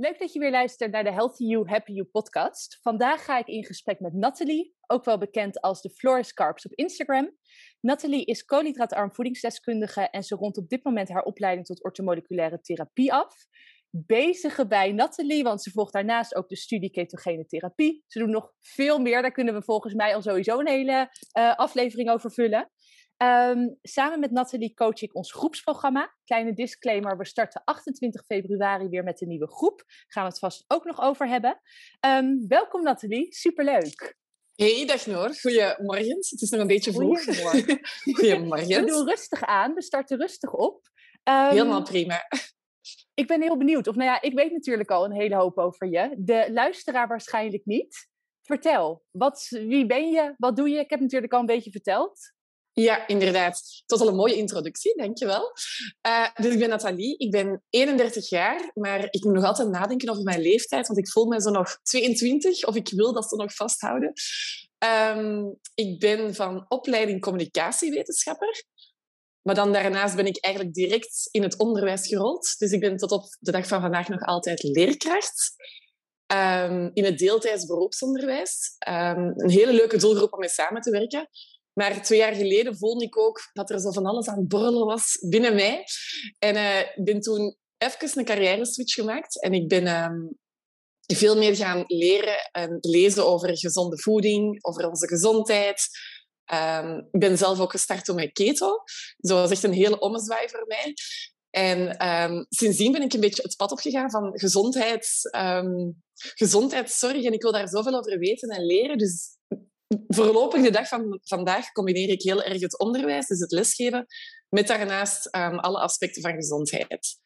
Leuk dat je weer luistert naar de Healthy You, Happy You podcast. Vandaag ga ik in gesprek met Nathalie, ook wel bekend als de Floris Carbs op Instagram. Nathalie is koolhydraatarm voedingsdeskundige en ze rond op dit moment haar opleiding tot orthomoleculaire therapie af. Bezige bij Nathalie, want ze volgt daarnaast ook de studie ketogene therapie. Ze doet nog veel meer, daar kunnen we volgens mij al sowieso een hele uh, aflevering over vullen. Um, samen met Nathalie coach ik ons groepsprogramma. Kleine disclaimer, we starten 28 februari weer met een nieuwe groep. Gaan we het vast ook nog over hebben. Um, welkom Nathalie, superleuk. Hey, dag Noor. Goedemorgen. Het is nog een beetje vroeg. Goedemorgen. Goedemorgen. We doen rustig aan, we starten rustig op. Um, Helemaal prima. Ik ben heel benieuwd. Of nou ja, ik weet natuurlijk al een hele hoop over je. De luisteraar waarschijnlijk niet. Vertel, wat, wie ben je? Wat doe je? Ik heb natuurlijk al een beetje verteld. Ja, inderdaad. Tot al een mooie introductie, dankjewel. Uh, dus ik ben Nathalie, ik ben 31 jaar, maar ik moet nog altijd nadenken over mijn leeftijd, want ik voel me zo nog 22, of ik wil dat ze nog vasthouden. Um, ik ben van opleiding communicatiewetenschapper, maar dan daarnaast ben ik eigenlijk direct in het onderwijs gerold. Dus ik ben tot op de dag van vandaag nog altijd leerkracht. Um, in het deeltijds beroepsonderwijs. Um, een hele leuke doelgroep om mee samen te werken. Maar twee jaar geleden voelde ik ook dat er zo van alles aan het borrelen was binnen mij. En uh, ik ben toen even een carrière-switch gemaakt. En ik ben um, veel meer gaan leren en lezen over gezonde voeding, over onze gezondheid. Um, ik ben zelf ook gestart met keto. Dus dat was echt een hele ommezwaai voor mij. En um, sindsdien ben ik een beetje het pad opgegaan van gezondheid, gezondheidszorg. En ik wil daar zoveel over weten en leren. Dus voorlopig de dag van vandaag combineer ik heel erg het onderwijs, dus het lesgeven, met daarnaast um, alle aspecten van gezondheid.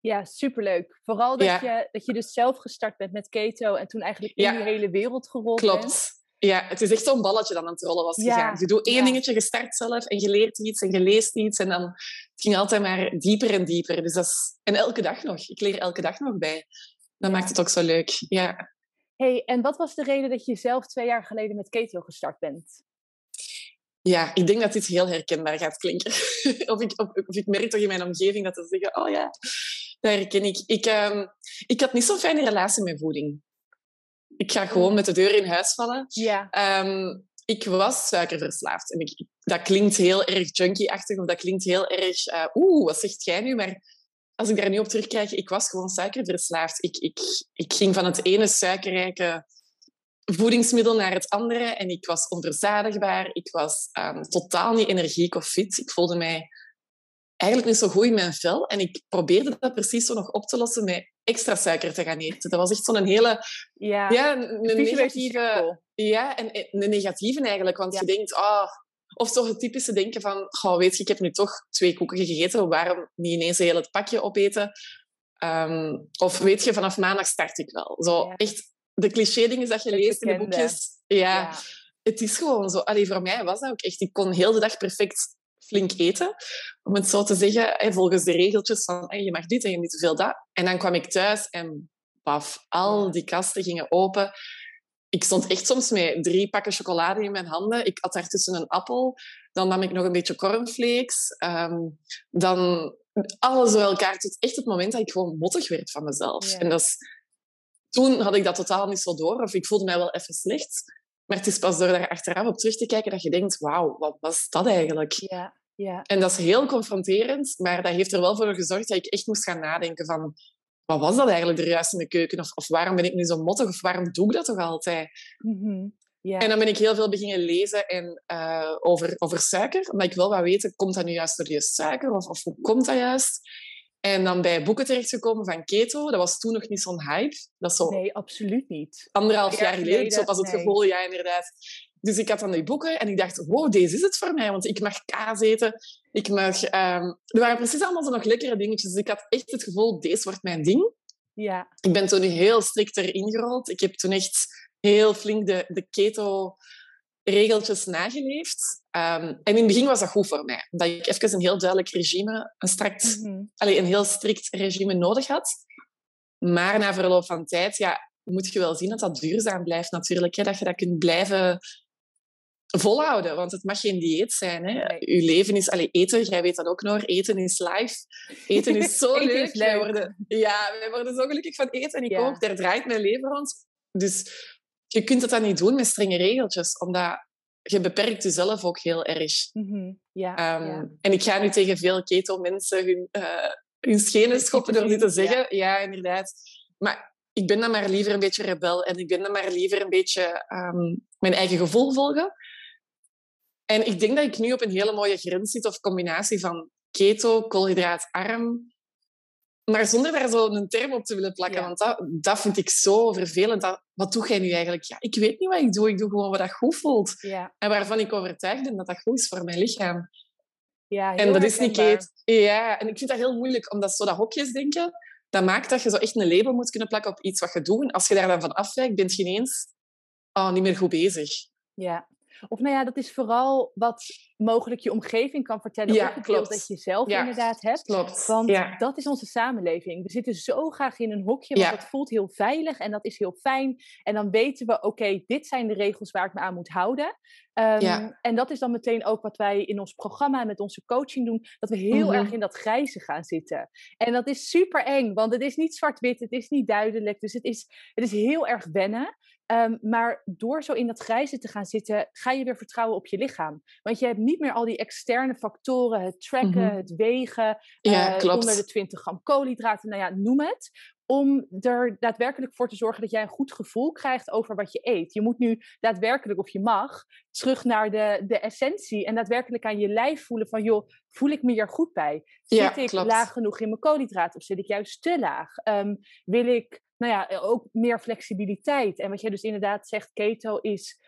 Ja, superleuk. Vooral dat, ja. je, dat je dus zelf gestart bent met keto en toen eigenlijk in ja. die hele wereld gerold Klopt. bent. Ja, het is echt zo'n balletje dat aan het rollen was ja. gegaan. Je doet één dingetje, je start zelf en je leert iets en je leest iets. En dan het ging altijd maar dieper en dieper. Dus dat is... En elke dag nog. Ik leer elke dag nog bij. Dat maakt het ook zo leuk. Ja hey, en wat was de reden dat je zelf twee jaar geleden met keto gestart bent? Ja, ik denk dat dit heel herkenbaar gaat klinken. of, ik, of, of, ik merk toch in mijn omgeving dat ze zeggen, oh ja, dat herken ik. Ik, um, ik had niet zo'n fijne relatie met voeding. Ik ga gewoon met de deur in huis vallen. Ja. Um, ik was suikerverslaafd. En ik, dat klinkt heel erg junkie-achtig of dat klinkt heel erg... Uh, Oeh, wat zegt jij nu? Maar als ik daar nu op terugkijk, ik was gewoon suikerverslaafd. Ik, ik, ik ging van het ene suikerrijke voedingsmiddel naar het andere en ik was onverzadigbaar. Ik was um, totaal niet energiek of fit. Ik voelde mij eigenlijk niet zo goed in mijn vel. En ik probeerde dat precies zo nog op te lossen met extra suiker te gaan eten. Dat was echt zo'n hele... Ja, ja een, een negatieve... Ja, en een negatieve eigenlijk. Want ja. je denkt, oh, of zo het typische denken van, oh, weet je, ik heb nu toch twee koeken gegeten, waarom niet ineens een heel het pakje opeten? Um, of weet je, vanaf maandag start ik wel. Zo ja. echt de cliché dingen dat je het leest bekende. in de boekjes. Ja, ja, het is gewoon zo. Allee, voor mij was dat ook echt. Ik kon heel de dag perfect flink eten, om het zo te zeggen, volgens de regeltjes van je mag dit en je niet te veel dat. En dan kwam ik thuis en paf, al die kasten gingen open ik stond echt soms met drie pakken chocolade in mijn handen. Ik at daartussen een appel. Dan nam ik nog een beetje cornflakes. Um, dan alles door elkaar. Tot echt het moment dat ik gewoon mottig werd van mezelf. Ja. En dat is, toen had ik dat totaal niet zo door. Of ik voelde mij wel even slecht. Maar het is pas door daar achteraf op terug te kijken dat je denkt... Wauw, wat was dat eigenlijk? Ja, ja. En dat is heel confronterend. Maar dat heeft er wel voor gezorgd dat ik echt moest gaan nadenken van wat was dat eigenlijk, de ruis in de keuken? Of, of waarom ben ik nu zo mottig? Of waarom doe ik dat toch altijd? Mm -hmm. yeah. En dan ben ik heel veel beginnen lezen en, uh, over, over suiker. Omdat ik wel wat weten, komt dat nu juist door die suiker? Of, of hoe komt dat juist? En dan bij boeken terechtgekomen van keto. Dat was toen nog niet zo'n hype. Dat zo nee, absoluut niet. Anderhalf jaar geleden, zo was het nee. gevoel, ja, inderdaad. Dus ik had dan die boeken en ik dacht, wow, deze is het voor mij. Want ik mag kaas eten. Ik mag... Um... Er waren precies allemaal zo nog lekkere dingetjes. Dus ik had echt het gevoel, deze wordt mijn ding. Ja. Ik ben toen heel strikt erin gerold. Ik heb toen echt heel flink de, de keto regeltjes nageleefd. Um, en in het begin was dat goed voor mij. Omdat ik even een heel duidelijk regime, een, strakt, mm -hmm. allez, een heel strikt regime nodig had. Maar na verloop van tijd ja, moet je wel zien dat dat duurzaam blijft natuurlijk. Hè? Dat je dat kunt blijven volhouden, want het mag geen dieet zijn. Hè. Uw leven is... Allee, eten, jij weet dat ook nog, eten is life. Eten is zo leuk. Is leuk. Wij worden, ja, wij worden zo gelukkig van eten. En ik ook, daar draait mijn leven rond. Dus je kunt het dan niet doen met strenge regeltjes, omdat je beperkt jezelf ook heel erg. Mm ja, ja, En ik ga nu tegen veel keto-mensen hun, uh, hun schenen schoppen door dit te zeggen. Ja. ja, inderdaad. Maar ik ben dan maar liever een beetje rebel en ik ben dan maar liever een beetje um, mijn eigen gevoel volgen. En ik denk dat ik nu op een hele mooie grens zit of combinatie van keto, koolhydraatarm, maar zonder daar zo een term op te willen plakken, want dat, dat vind ik zo vervelend. Dat, wat doe jij nu eigenlijk? Ja, ik weet niet wat ik doe, ik doe gewoon wat dat goed voelt. Ja. En waarvan ik overtuigd ben dat dat goed is voor mijn lichaam. Ja, en dat is niet keto. Ja, en ik vind dat heel moeilijk, omdat zo dat hokjes denken, dat maakt dat je zo echt een label moet kunnen plakken op iets wat je doet. En als je daar dan van afwijkt, ben je ineens oh, niet meer goed bezig. Ja, of nou ja, dat is vooral wat mogelijk je omgeving kan vertellen. Ja, of klopt. dat je zelf inderdaad hebt. Klopt. Want ja. dat is onze samenleving. We zitten zo graag in een hokje, want dat voelt heel veilig en dat is heel fijn. En dan weten we, oké, dit zijn de regels waar ik me aan moet houden. Um, en dat is dan meteen ook wat wij in ons programma met onze coaching doen. Dat we heel mhm. erg in dat grijze gaan zitten. En dat is super eng, want het is niet zwart-wit, het is niet duidelijk. Dus het is, het is heel erg wennen. Ehm, maar door zo in dat grijze te gaan zitten, ga je weer vertrouwen op je lichaam. Want je hebt niet meer al die externe factoren, het tracken, mhm. het wegen, ja, uh, onder de 20 gram koolhydraten, nou ja, noem het. Om er daadwerkelijk voor te zorgen dat jij een goed gevoel krijgt over wat je eet. Je moet nu daadwerkelijk, of je mag, terug naar de, de essentie en daadwerkelijk aan je lijf voelen van, joh, voel ik me hier goed bij? Zit ik laag genoeg in mijn koolhydraten of zit ik juist te laag? Um, wil ik nou ja, eh, ook meer flexibiliteit. En wat jij dus inderdaad zegt, keto is.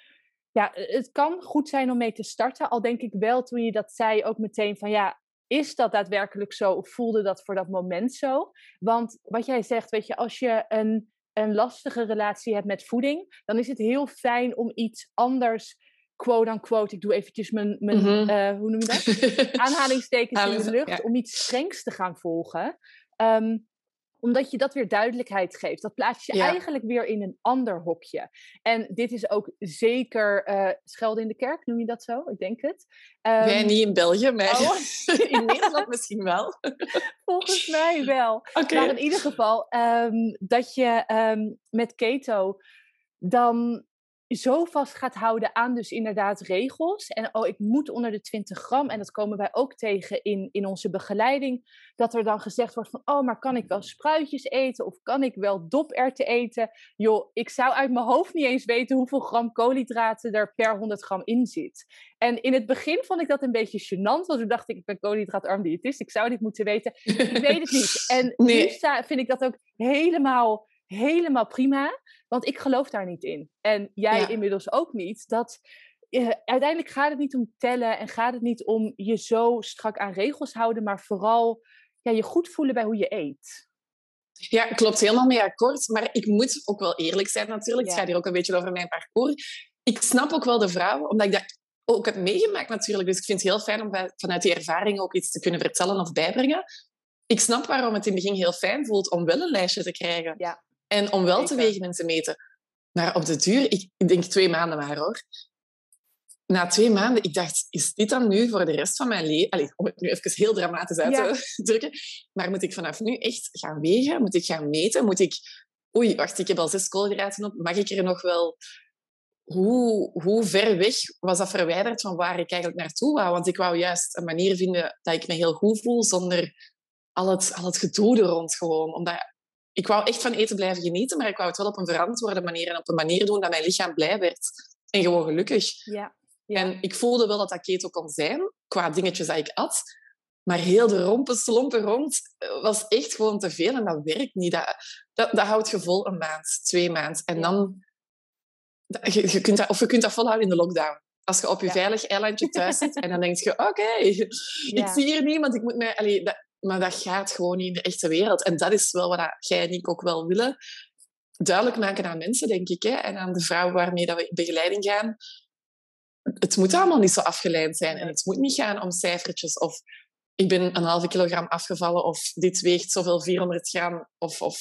Ja, eh, het kan goed zijn om mee te starten. Al denk ik wel toen je dat zei ook meteen van ja, is dat daadwerkelijk zo of voelde dat voor dat moment zo? Want wat jij zegt, weet je, als je een, een lastige relatie hebt met voeding, dan is het heel fijn om iets anders quote-unquote, ik doe eventjes mijn, mijn mhm. eh, hoe noem je dat? Aanhalingstekens in de lucht, om iets strengs te gaan volgen. Ehm, omdat je dat weer duidelijkheid geeft. Dat plaats je eigenlijk weer in een ander hokje. En dit is ook zeker uh, schelden in de kerk, noem je dat zo? Ik denk het. Um, Wij niet in België, maar oh. in Nederland misschien wel. Volgens mij wel. Maar in ieder geval, um, dat je um, met keto dan zo vast gaat houden aan dus inderdaad regels. En oh, ik moet onder de 20 gram. En dat komen wij ook tegen in, in onze begeleiding. Dat er dan gezegd wordt van, oh, maar kan ik wel spruitjes eten? Of kan ik wel doperwten eten? Joh, ik zou uit mijn hoofd niet eens weten hoeveel gram koolhydraten er per 100 gram in zit. En in het begin vond ik dat een beetje gênant. Want toen dacht ik, ik ben koolhydraatarm diëtist. Ik zou dit moeten weten. Ik weet het niet. En nu vind ik dat ook helemaal helemaal prima, want ik geloof daar niet in. En jij inmiddels ook niet. Dat uh, uiteindelijk gaat het niet om tellen en gaat het niet om je zo strak aan regels houden, maar vooral ja, je goed voelen bij hoe je eet. Ja, klopt helemaal mee akkoord. Maar ik moet ook wel eerlijk zijn natuurlijk. Het gaat hier ook een beetje over mijn parcours. Ik snap ook wel de vrouwen, omdat ik dat ook heb meegemaakt natuurlijk. Dus ik vind het heel fijn om vanuit die ervaring ook iets te kunnen vertellen of bijbrengen. Ik snap waarom het in het begin heel fijn voelt om wel een lijstje te krijgen. Ja. En om wel te wegen en te meten. Maar op de duur, ik, ik denk twee maanden maar hoor. Na twee maanden, ik dacht, is dit dan nu voor de rest van mijn leven? Om het nu even heel dramatisch uit te drukken. Maar moet ik vanaf nu echt gaan wegen? Moet ik gaan meten? Moet ik... Oei, wacht, ik heb al zes koolhydraten op. Mag ik er nog wel... Hoe, hoe ver weg was dat verwijderd van waar ik eigenlijk naartoe wou? Want ik wou juist een manier vinden dat ik me heel goed voel zonder al het, al het gedoe er rond gewoon. Omdat ik wou echt van eten blijven genieten, maar ik wou het wel op een verantwoorde manier en op een manier doen dat mijn lichaam blij werd en gewoon gelukkig. Ja. En ik voelde wel dat dat keto kon zijn, qua dingetjes dat ik at. Maar heel de rompen, slompen rond eh, was echt gewoon te veel en dat werkt niet. Dat, dat, dat houdt je vol een maand, twee maanden. En dan... Je, je kunt dat, of je kunt dat volhouden in de lockdown. Als je op je veilig eilandje thuis zit en dan denk je, oké, ik zie hier niemand, ik moet mij... Allee, dat, maar dat gaat gewoon niet in de echte wereld. En dat is wel wat jij en ik ook wel willen. Duidelijk maken aan mensen, denk ik. Hè? En aan de vrouwen waarmee dat we in begeleiding gaan. Het moet allemaal niet zo afgeleid zijn. En het moet niet gaan om cijfertjes of ik ben een halve kilogram afgevallen of dit weegt zoveel 400 gram of, of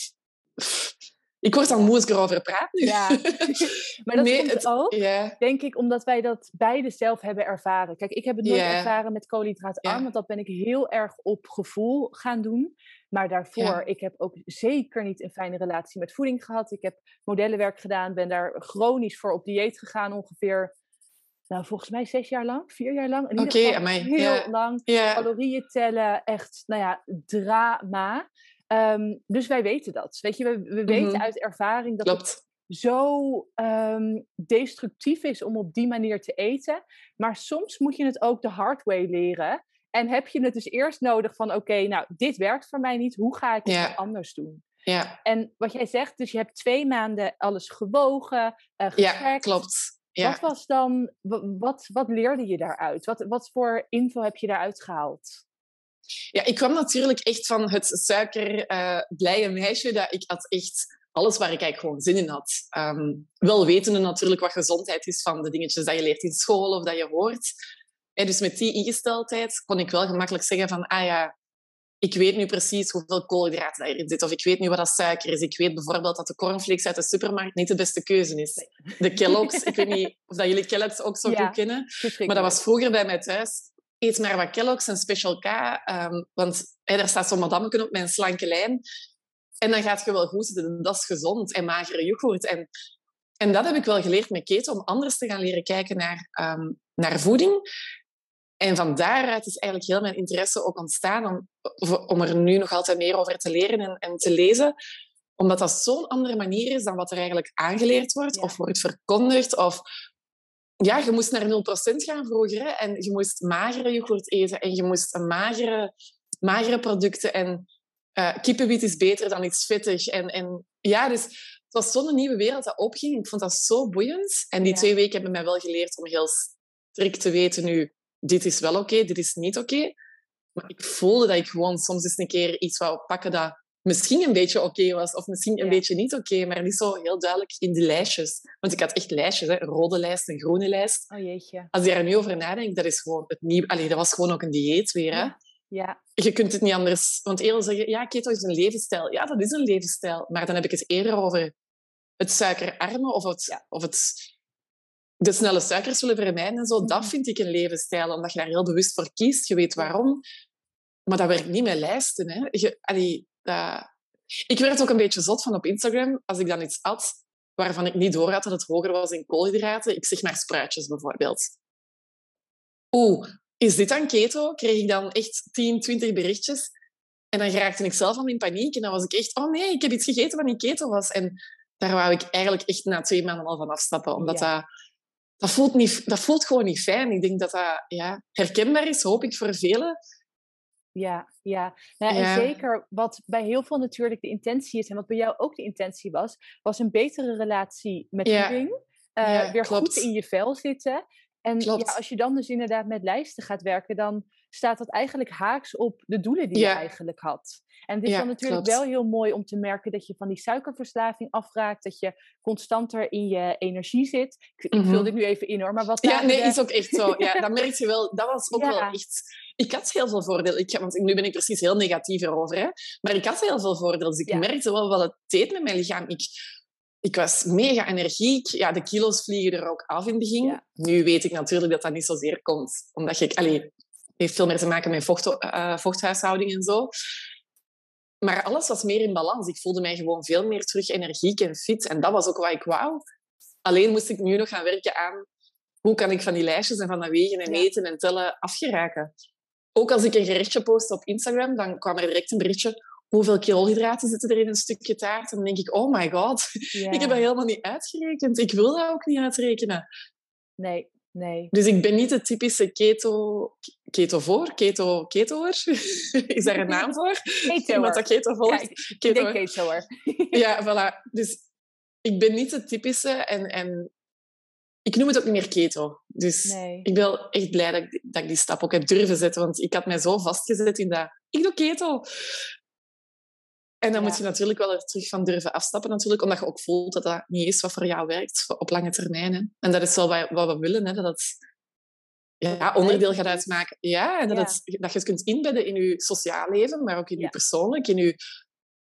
Ik word dan moe als ik erover praat nu. Ja, maar dat nee, komt het, ook, denk ik, omdat wij dat beide zelf hebben ervaren. Kijk, ik heb het nooit ervaren met koolhydraatarm, want dat ben ik heel erg op gevoel gaan doen. Maar daarvoor, ik heb ook zeker niet een fijne relatie met voeding gehad. Ik heb modellenwerk gedaan, ben daar chronisch voor op dieet gegaan ongeveer nou, volgens mij zes jaar lang, vier jaar lang. Oké, okay, heel lang. Calorieën tellen, echt, nou ja, drama. Ehm, dus wij weten dat. Weet je, we, we weten mhm. uit ervaring dat het zo um, destructief is om op die manier te eten. Maar soms moet je het ook de hard way leren. En heb je het dus eerst nodig van, oké, nou, dit werkt voor mij niet. Hoe ga ik het anders doen? Ja. En wat jij zegt, dus je hebt twee maanden alles gewogen, uh, Ja, klopt. Ja. Wat was dan, wat, wat leerde je daaruit? Wat, wat voor info heb je daaruit gehaald? Ja, ik kwam natuurlijk echt van het suikerblije uh, meisje. Dat ik had echt alles waar ik eigenlijk gewoon zin in had. Um, wel wetende natuurlijk wat gezondheid is van de dingetjes dat je leert in school of dat je hoort. En dus met die ingesteldheid kon ik wel gemakkelijk zeggen van, ah ja, ik weet nu precies hoeveel koolhydraten erin zit. Of ik weet nu wat dat suiker is. Ik weet bijvoorbeeld dat de cornflakes uit de supermarkt niet de beste keuze is. De Kellogg's, ik weet niet of dat jullie Kellogg's ook zo goed kennen. Maar dat was vroeger bij mij thuis. Eet maar wat Kellogg's en Special K. Um, want hey, daar staat zo'n madameke op een slanke lijn. En dan gaat je wel goed zitten. Dat is gezond. En magere yoghurt. En, en dat heb ik wel geleerd met keto. Om anders te gaan leren kijken naar, um, naar voeding. En van daaruit is eigenlijk heel mijn interesse ook ontstaan om, om er nu nog altijd meer over te leren en, en te lezen. Omdat dat zo'n andere manier is dan wat er eigenlijk aangeleerd wordt of wordt verkondigd. Of ja, je moest naar 0% gaan vroeger hè, en je moest magere yoghurt eten en je moest magere, magere producten. En uh, is beter dan iets vettig. En, en ja, dus het was zo'n nieuwe wereld dat opging. Ik vond dat zo boeiend. En die twee weken hebben mij wel geleerd om heel strikt te weten nu dit is wel oké, dit is niet oké. Maar ik voelde dat ik gewoon soms eens een keer iets wou pakken dat misschien een beetje oké was, of misschien een beetje niet oké, maar niet zo heel duidelijk in die lijstjes. Want ik had echt lijstjes, hè? een rode lijst, een groene lijst. Oh jeetje. Als je er nu over nadenkt, dat is gewoon het nieuw. Allee, dat was gewoon ook een dieet weer. Hè? Ja. Je kunt het niet anders... Want eerder zeggen, ja, keto is een levensstijl. Ja, dat is een levensstijl. Maar dan heb ik het eerder over het suikerarme of het, of het de snelle suikers willen vermijden en zo, dat mhm. vind ik een levensstijl, omdat je daar heel bewust voor kiest. Je weet waarom. Maar dat werkt niet met lijsten. Hè. Je, allee, dat... Ik werd ook een beetje zot van op Instagram, als ik dan iets at waarvan ik niet door had dat het hoger was in koolhydraten. Ik zeg maar spruitjes bijvoorbeeld. Oeh, is dit dan keto? Kreeg ik dan echt 10, 20 berichtjes. En dan raakte ik zelf al in paniek. En dan was ik echt, oh nee, ik heb iets gegeten wat niet keto was. En daar wou ik eigenlijk echt na twee maanden al van afstappen. Omdat dat dat voelt, niet, dat voelt gewoon niet fijn. Ik denk dat dat ja, herkenbaar is, hoop ik, voor velen. Ja, ja. Nou, En zeker wat bij heel veel natuurlijk de intentie is, en wat bij jou ook de intentie was, was een betere relatie met ja. voeding. Uh, weer goed in je vel zitten. En ja, als je dan dus inderdaad met lijsten gaat werken, dan staat dat eigenlijk haaks op de doelen die je eigenlijk had. En het is dan natuurlijk wel heel mooi om te merken dat je van die suikerverslaving afraakt, dat je constanter in je energie zit. Ik, mm vul dit nu even in hoor, maar wat... Ja, nee, is ook echt zo. Ja, dat merk je wel. Dat was ook wel echt... Ik had heel veel voordelen. Ik, want nu ben ik precies heel negatief erover. Hè? Maar ik had heel veel voordelen. Dus ik merkte wel wat het deed met mijn lichaam. Ik, ik was mega energiek. Ja, de kilo's vliegen er ook af in het begin. Nu weet ik natuurlijk dat dat niet zozeer komt. Omdat je... Allee, heeft veel meer te maken met vocht, uh, vochthuishouding en zo. Maar alles was meer in balans. Ik voelde mij gewoon veel meer terug energiek en fit. En dat was ook wat ik wou. Alleen moest ik nu nog gaan werken aan hoe kan ik van die lijstjes en van dat wegen en eten en tellen afgeraken. Ook als ik een gerechtje post op Instagram, dan kwam er direct een berichtje hoeveel koolhydraten zitten er in een stukje taart? En dan denk ik, oh my god, ik heb dat helemaal niet uitgerekend. Ik wil dat ook niet uitrekenen. Nee, nee. Dus ik ben niet de typische keto, keto voor, keto, ketoer. Is daar een naam voor? Keto. Wat dat keto volgt. Ja, keto. ketoer. ja, voilà. Dus ik ben niet de typische en, en ik noem het ook niet meer keto. Dus nee. ik ben echt blij dat ik, dat ik die stap ook heb durven zetten, want ik had mij zo vastgezet in dat ik doe keto. En dan moet je natuurlijk wel er terug van durven afstappen, natuurlijk, omdat je ook voelt dat dat niet is wat voor jou werkt op lange termijn. Hè. En dat is wel wat, we willen, hè, dat het ja, onderdeel gaat uitmaken. Ja, en dat, Het, dat je het kunt inbedden in je sociaal leven, maar ook in je persoonlijk. In je...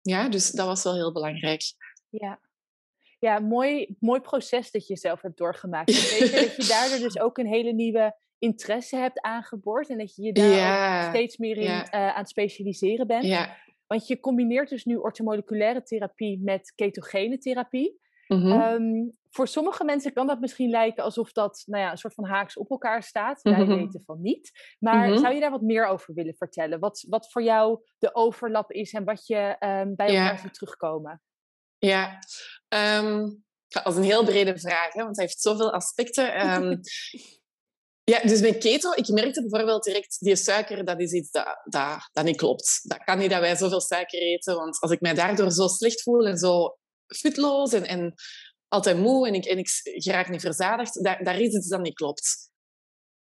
Ja, dus dat was wel heel belangrijk. Ja, Ja, mooi, mooi proces dat je zelf hebt doorgemaakt. Weet je, dat je daardoor dus ook een hele nieuwe interesse hebt aangeboord. En dat je je daar steeds meer in uh, aan het specialiseren bent. Ja. Want je combineert dus nu ortomoleculaire therapie met ketogene therapie. Mhm. Ehm, voor sommige mensen kan dat misschien lijken alsof dat nou ja, een soort van haaks op elkaar staat. Wij Mhm. weten van niet. Maar Mhm. zou je daar wat meer over willen vertellen? Wat, wat voor jou de overlap is en wat je ehm, bij elkaar Ja. ziet terugkomen? Ja, ehm, ja, dat is een heel brede vraag, hè, want hij heeft zoveel aspecten. Ja, dus bij keto, ik merkte bijvoorbeeld direct, die suiker, dat is iets dat, dat, dat niet klopt. Dat kan niet dat wij zoveel suiker eten, want als ik mij daardoor zo slecht voel en zo futloos en, en altijd moe en ik, en ik geraak niet verzadigd, daar, daar is iets dat niet klopt.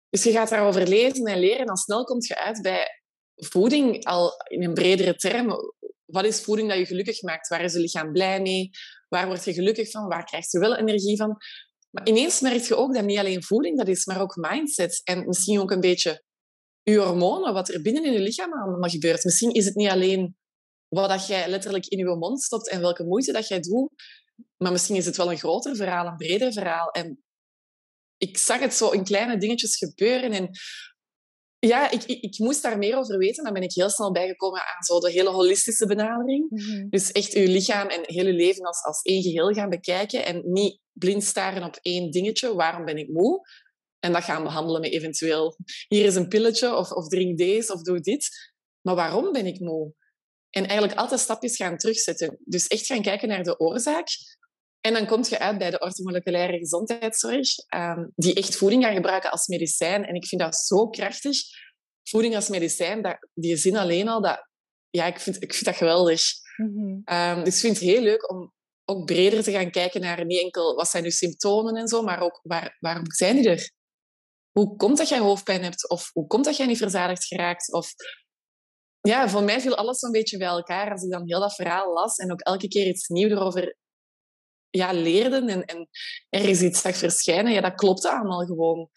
Dus je gaat daarover lezen en leren en dan snel kom je uit bij voeding al in een bredere term. Wat is voeding dat je gelukkig maakt? Waar is je lichaam blij mee? Waar word je gelukkig van? Waar krijg je wel energie van? Maar ineens merk je ook dat niet alleen voeding dat is, maar ook mindset. En misschien ook een beetje je hormonen, wat er binnen in je lichaam allemaal gebeurt. Misschien is het niet alleen wat dat jij letterlijk in je mond stopt en welke moeite dat jij doet, maar misschien is het wel een groter verhaal, een breder verhaal. En ik zag het zo in kleine dingetjes gebeuren. En ja, ik, ik, ik moest daar meer over weten. Dan ben ik heel snel bijgekomen aan zo de hele holistische benadering. Dus echt je lichaam en heel je leven als, als één geheel gaan bekijken. En niet blind staren op één dingetje. Waarom ben ik moe? En dat gaan behandelen met eventueel... Hier is een pilletje, of, of drink deze, of doe dit. Maar waarom ben ik moe? En eigenlijk altijd stapjes gaan terugzetten. Dus echt gaan kijken naar de oorzaak. En dan kom je uit bij de orthomoleculaire gezondheidszorg, ehm, die echt voeding gaan gebruiken als medicijn. En ik vind dat zo krachtig. Voeding als medicijn, dat, die zin alleen al, dat, ja, ik, vind, ik vind dat geweldig. Ehm, dus ik vind het heel leuk om ook breder te gaan kijken naar niet enkel wat zijn je symptomen en zo, maar ook waar, waarom zijn die er? Hoe komt dat jij hoofdpijn hebt? Of hoe komt dat jij niet verzadigd geraakt? Of ja, voor mij viel alles zo'n beetje bij elkaar als ik dan heel dat verhaal las en ook elke keer iets nieuws erover ja, leerde en, en er is iets zag verschijnen. Ja, dat klopte allemaal gewoon.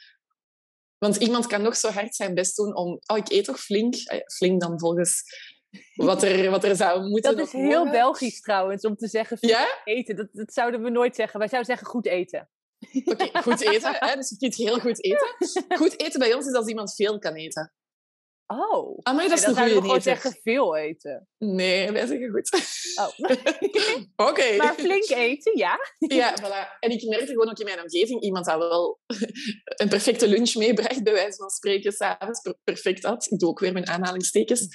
Want iemand kan nog zo hard zijn best doen om... Oh, ik eet toch flink? Eh, Flink dan volgens wat er, wat er zou moeten Dat is heel. Belgisch trouwens, om te zeggen Ja? eten. Dat, dat zouden we nooit zeggen. Wij zouden zeggen goed eten. Oké, goed eten. Hè? Dus je kunt heel goed eten. Goed eten bij ons is als iemand veel kan eten. Oh, Ah, maar Nee, dat is dan een goede gewoon zeggen veel eten. Nee, wij zeggen goed. Oh. Oké. maar flink eten, ja. Ja, voilà. En ik merkte gewoon ook in mijn omgeving iemand dat wel een perfecte lunch meebracht, bij wijze van spreken, s'avonds per- perfect had. Ik doe ook weer mijn aanhalingstekens.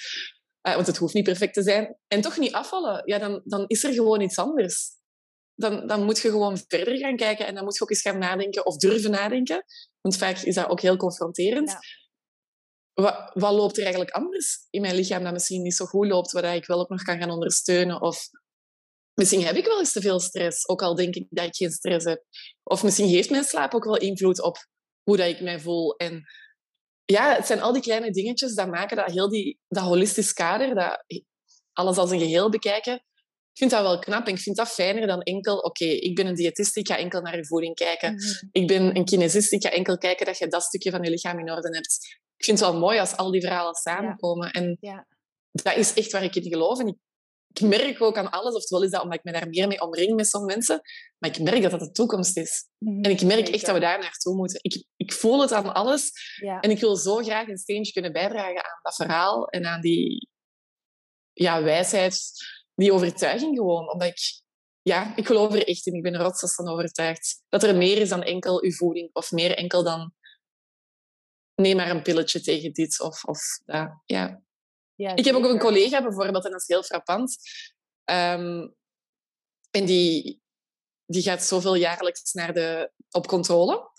Eh, want het hoeft niet perfect te zijn. En toch niet afvallen. Ja, dan, dan is er gewoon iets anders. Dan, dan moet je gewoon verder gaan kijken en dan moet je ook eens gaan nadenken of durven nadenken. Want vaak is dat ook heel confronterend. Ja. Wat, wat loopt er eigenlijk anders in mijn lichaam dat misschien niet zo goed loopt, waar ik wel ook nog kan gaan ondersteunen? Of misschien heb ik wel eens te veel stress, ook al denk ik dat ik geen stress heb. Of misschien heeft mijn slaap ook wel invloed op hoe dat ik mij voel. En ja, het zijn al die kleine dingetjes dat maken dat heel die, dat holistisch kader, dat alles als een geheel bekijken, ik vind dat wel knap en ik vind dat fijner dan enkel, oké, ik ben een diëtist, ik ga enkel naar je voeding kijken. Mhm. Ik ben een kinesist, ik ga enkel kijken dat je dat stukje van je lichaam in orde hebt. Ik vind het wel mooi als al die verhalen samenkomen. En Ja. dat is echt waar ik in geloof. En ik, ik merk ook aan alles, oftewel is dat omdat ik me daar meer mee omring met sommige mensen, maar ik merk dat dat de toekomst is. Mhm. En ik merk echt dat we daar naartoe moeten. Ik, ik voel het aan alles Ja. en ik wil zo graag een steentje kunnen bijdragen aan dat verhaal en aan die ja, wijsheid, die overtuiging gewoon. Omdat ik, ja, ik geloof er echt in. Ik ben er rotsvast van overtuigd. Dat er meer is dan enkel uw voeding of meer enkel dan neem maar een pilletje tegen dit of, of dat. Ja. Ja, Ik heb ook een collega bijvoorbeeld, en dat is heel frappant. Ehm, en die, die gaat zoveel jaarlijks naar de, op controle.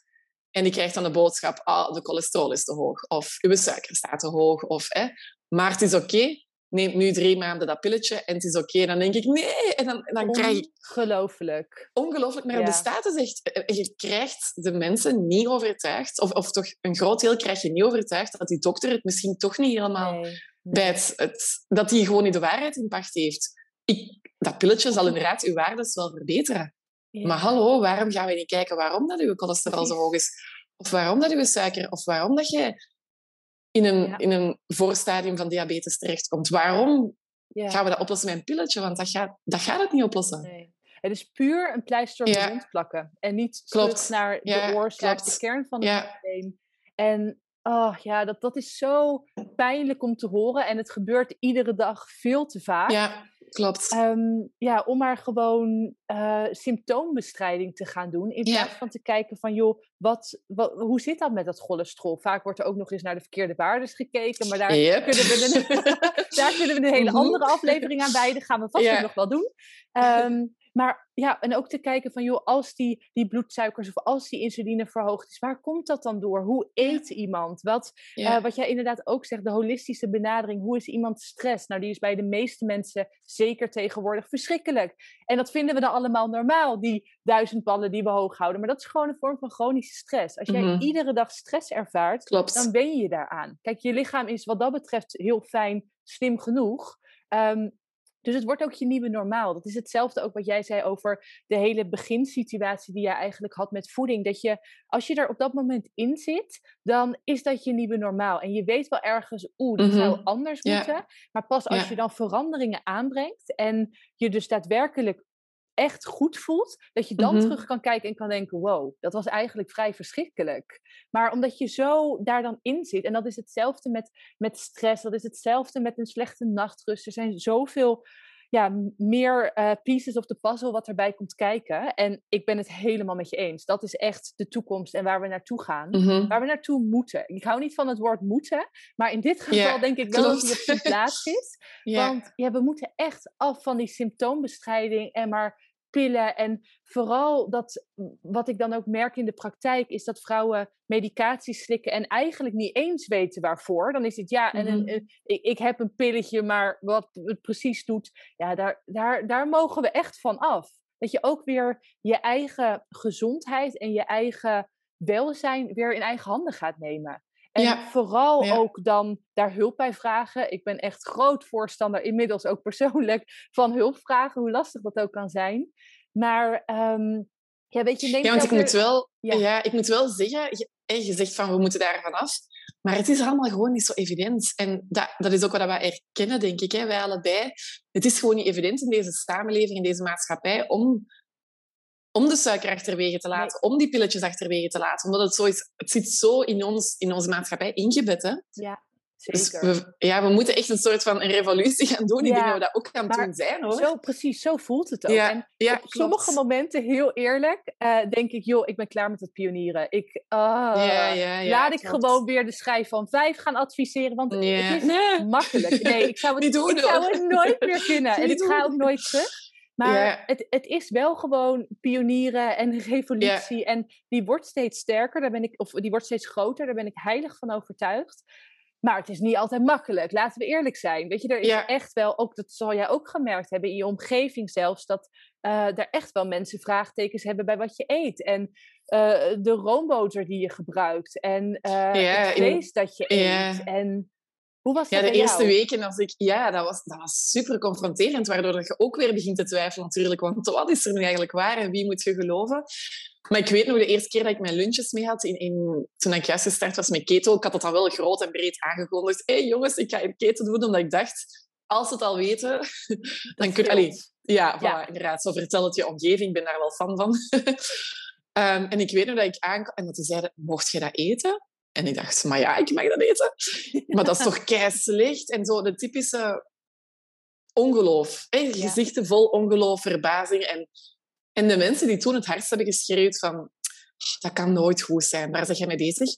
En die krijgt dan de boodschap, ah, de cholesterol is te hoog. Of uw suiker staat te hoog. Of, hè, maar het is oké. Neem nu drie maanden dat pilletje en het is oké. Dan denk ik, nee. En dan, dan krijg ik Ongelooflijk. ongelooflijk. Maar Ja. bestaat dus echt. eh, Je krijgt de mensen niet overtuigd. Of, of toch een groot deel krijg je niet overtuigd dat die dokter het misschien toch niet helemaal Nee. Bij het, het, dat hij gewoon niet de waarheid in pacht heeft. Ik, dat pilletje zal inderdaad uw waardes wel verbeteren. Ja. Maar hallo, waarom gaan we niet kijken waarom dat uw cholesterol zo hoog is? Of waarom dat uw suiker? Of waarom dat je in een, Ja. in een voorstadium van diabetes terechtkomt? Waarom Ja. gaan we dat oplossen met een pilletje? Want dat gaat, dat gaat het niet oplossen. Nee. Het is puur een pleister op de wond plakken. En niet terug naar de oorzaak, de kern van het probleem. En oh, ja, dat, dat is zo pijnlijk om te horen. En het gebeurt iedere dag veel te vaak. Ja, klopt. Ehm, ja, om maar gewoon uh, symptoombestrijding te gaan doen. In plaats van te kijken van, joh, wat, wat, hoe zit dat met dat cholesterol? Vaak wordt er ook nog eens naar de verkeerde waardes gekeken. Maar daar, kunnen, we een, daar kunnen we een hele mhm. andere aflevering aan wijden. Gaan we vast nog wel doen. Um, maar ja, en ook te kijken van, joh, als die, die bloedsuikers of als die insuline verhoogd is, waar komt dat dan door? Hoe eet iemand? Wat, eh, wat jij inderdaad ook zegt, de holistische benadering. Hoe is iemand stress? Nou, die is bij de meeste mensen zeker tegenwoordig verschrikkelijk. En dat vinden we dan allemaal normaal, die duizend ballen die we hoog houden. Maar dat is gewoon een vorm van chronische stress. Als jij mhm. iedere dag stress ervaart, dan ben je daaraan. Kijk, je lichaam is wat dat betreft heel fijn, slim genoeg. Um, dus het wordt ook je nieuwe normaal. Dat is hetzelfde ook wat jij zei over de hele beginsituatie die jij eigenlijk had met voeding. Dat je, als je er op dat moment in zit, dan is dat je nieuwe normaal. En je weet wel ergens, oeh, dat zou mhm. anders moeten. Maar pas als je dan veranderingen aanbrengt en je dus daadwerkelijk echt goed voelt, dat je dan mhm. terug kan kijken en kan denken: wow, dat was eigenlijk vrij verschrikkelijk. Maar omdat je zo daar dan in zit, en dat is hetzelfde met, met stress, dat is hetzelfde met een slechte nachtrust. Er zijn zoveel ja, meer uh, pieces of the puzzle wat erbij komt kijken. En ik ben het helemaal met je eens. Dat is echt de toekomst en waar we naartoe gaan. Mhm. Waar we naartoe moeten. Ik hou niet van het woord moeten. Maar in dit geval denk ik wel dat het op zijn plaats is. Want ja, we moeten echt af van die symptoombestrijding en maar pillen. En vooral dat, wat ik dan ook merk in de praktijk, is dat vrouwen medicatie slikken en eigenlijk niet eens weten waarvoor. Dan is het ja, en een, mhm. ik, ik, heb een pilletje, maar wat het precies doet, ja, daar, daar, daar mogen we echt van af. Dat je ook weer je eigen gezondheid en je eigen welzijn weer in eigen handen gaat nemen. En vooral ook dan daar hulp bij vragen. Ik ben echt groot voorstander, inmiddels ook persoonlijk, van hulp vragen, hoe lastig dat ook kan zijn. Maar um, ja, weet je, denk ja, want ik, moet wel, ja. ik moet wel zeggen, je, je zegt van we moeten daar vanaf. Maar het is allemaal gewoon niet zo evident. En dat, dat is ook wat wij erkennen, denk ik, hè, wij allebei. Het is gewoon niet evident in deze samenleving, in deze maatschappij, om om de suiker achterwege te laten, om die pilletjes achterwege te laten. Omdat het zo is, het zit zo in, ons, in onze maatschappij ingebed. Hè? Ja, dus zeker. Dus we, ja, we moeten echt een soort van een revolutie gaan doen. Ik denk dat we dat ook gaan doen zijn, hoor. Zo, precies, zo voelt het ook. Ja, en ja, op sommige momenten, heel eerlijk, uh, denk ik, joh, ik ben klaar met het pionieren. Ik, uh, ja, ja, laat ik gewoon weer de schijf van vijf gaan adviseren, want het is nee. makkelijk. Nee, ik zou het, Niet doen, ik zou het nooit meer kunnen. en ik ga ook nooit terug. Maar het, het is wel gewoon pionieren en revolutie. En die wordt steeds sterker, daar ben ik, of die wordt steeds groter, daar ben ik heilig van overtuigd. Maar het is niet altijd makkelijk, laten we eerlijk zijn. Weet je, er is echt wel, ook, dat zal jij ook gemerkt hebben in je omgeving zelfs, dat uh, er echt wel mensen vraagtekens hebben bij wat je eet. En uh, de roomboter die je gebruikt. En uh, het vlees dat je eet. En hoe was dat Ja, de eerste weken als ik... Ja, dat was, dat was super confronterend, waardoor je ook weer begint te twijfelen natuurlijk. Want wat is er nu eigenlijk waar en wie moet je geloven? Maar ik weet nog de eerste keer dat ik mijn lunches mee had, in, in, toen ik juist gestart was met keto, ik had dat al wel groot en breed aangekondigd. Hé hey, jongens, ik ga een keto doen, omdat ik dacht, als ze het al weten, dan kun je... Ja, voilà, inderdaad. Zo vertel het je omgeving, ik ben daar wel fan van. um, en ik weet nog dat ik aankwam en dat ze zeiden, mocht je dat eten? En ik dacht, maar ja, ik mag dat eten. Maar dat is toch kei slecht? En zo de typische ongeloof. Hè? Gezichten vol ongeloof, verbazing. En, en de mensen die toen het hardst hebben geschreeuwd van dat kan nooit goed zijn, waar zeg je mee bezig?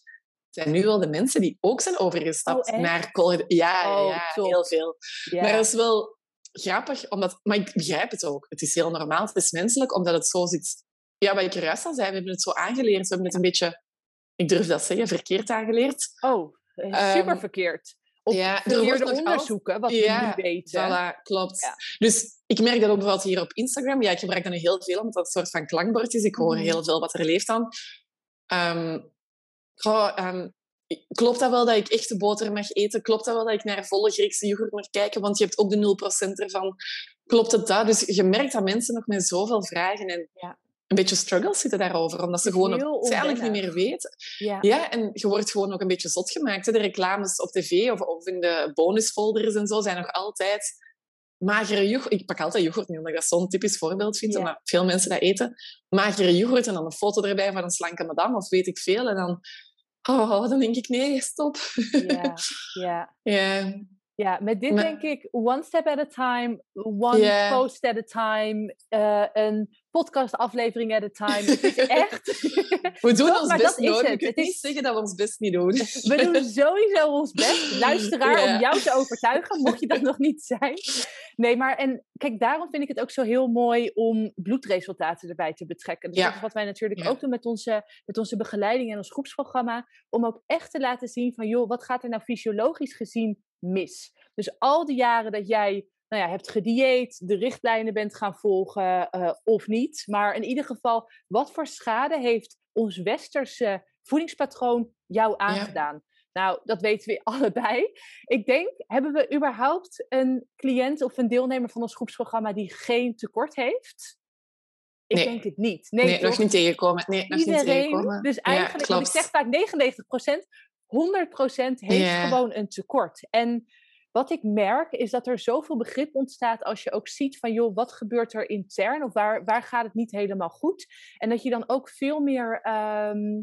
zijn nu wel de mensen die ook zijn overgestapt oh, naar college. Ja, oh, ja heel veel. Maar dat is wel grappig, omdat, maar ik begrijp het ook. Het is heel normaal, het is menselijk, omdat het zo zit. Ja, wat ik juist al zei, we hebben het zo aangeleerd. We hebben het een beetje ik durf dat zeggen, verkeerd aangeleerd. Oh, eh, super um, verkeerd. Op ja, verkeerde onderzoeken, wat ja, we nu weten. Voilà, klopt. Dus ik merk dat ook bijvoorbeeld hier op Instagram. Ja, ik gebruik dat nu heel veel, omdat dat een soort van klankbord is. Ik hoor mhm. heel veel wat er leeft dan. Um, um, klopt dat wel dat ik echte boter mag eten? Klopt dat wel dat ik naar volle Griekse yoghurt mag kijken? Want je hebt ook de 0% ervan. Klopt het dat? Dus je merkt dat mensen nog met zoveel vragen en ja een beetje struggles zitten daarover, omdat ze gewoon het eigenlijk niet meer weten. Ja. ja, en je wordt gewoon ook een beetje zot gemaakt. De reclames op tv of, of in de bonusfolders en zo zijn nog altijd magere yoghurt. Ik pak altijd yoghurt nu, omdat ik dat zo'n typisch voorbeeld vind. Omdat veel mensen dat eten. Magere yoghurt en dan een foto erbij van een slanke madame of weet ik veel. En dan, oh, dan denk ik, nee, stop. Ja, ja. ja. Ja, met dit denk ik one step at a time, one post at a time, uh, een podcastaflevering at a time. Het is echt... We doen ons best nodig. Ik kan niet zeggen dat we ons best niet doen. We doen sowieso ons best. Luisteraar, yeah. om jou te overtuigen, mocht je dat nog niet zijn. Nee, maar en kijk, daarom vind ik het ook zo heel mooi om bloedresultaten erbij te betrekken. Dus dat is wat wij natuurlijk ook doen met onze, met onze begeleiding en ons groepsprogramma. Om ook echt te laten zien van, joh, wat gaat er nou fysiologisch gezien mis? Dus al die jaren dat jij nou ja, hebt gedieet, de richtlijnen bent gaan volgen uh, of niet. Maar in ieder geval, wat voor schade heeft ons westerse voedingspatroon jou aangedaan? Nou, dat weten we allebei. Ik denk, hebben we überhaupt een cliënt of een deelnemer van ons groepsprogramma die geen tekort heeft? Ik denk het niet. Nee, nee nog niet tegenkomen. Nee, nog Iedereen, niet tegenkomen. Dus eigenlijk, ja, ik zeg vaak 99 100% heeft gewoon een tekort. En wat ik merk is dat er zoveel begrip ontstaat als je ook ziet van joh, wat gebeurt er intern of waar, waar gaat het niet helemaal goed? En dat je dan ook veel meer ehm,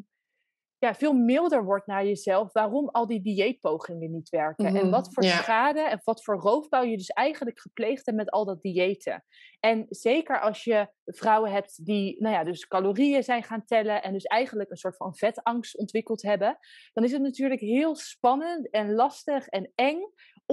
ja, veel milder wordt naar jezelf waarom al die dieetpogingen niet werken. En mhm, wat voor schade en wat voor roofbouw je dus eigenlijk gepleegd hebt met al dat diëten. En zeker als je vrouwen hebt die nou ja, dus calorieën zijn gaan tellen en dus eigenlijk een soort van vetangst ontwikkeld hebben, dan is het natuurlijk heel spannend en lastig en eng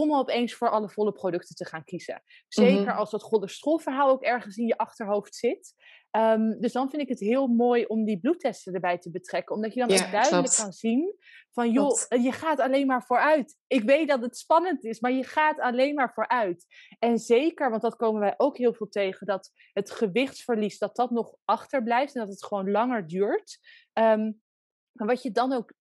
om opeens voor alle volle producten te gaan kiezen. Zeker mhm. als dat cholesterolverhaal ook ergens in je achterhoofd zit. Ehm, dus dan vind ik het heel mooi om die bloedtesten erbij te betrekken. Omdat je dan ook duidelijk kan zien van joh, je gaat alleen maar vooruit. Ik weet dat het spannend is, maar je gaat alleen maar vooruit. En zeker, want dat komen wij ook heel veel tegen, dat het gewichtsverlies, dat dat nog achterblijft en dat het gewoon langer duurt. Um, maar wat je, dan ook,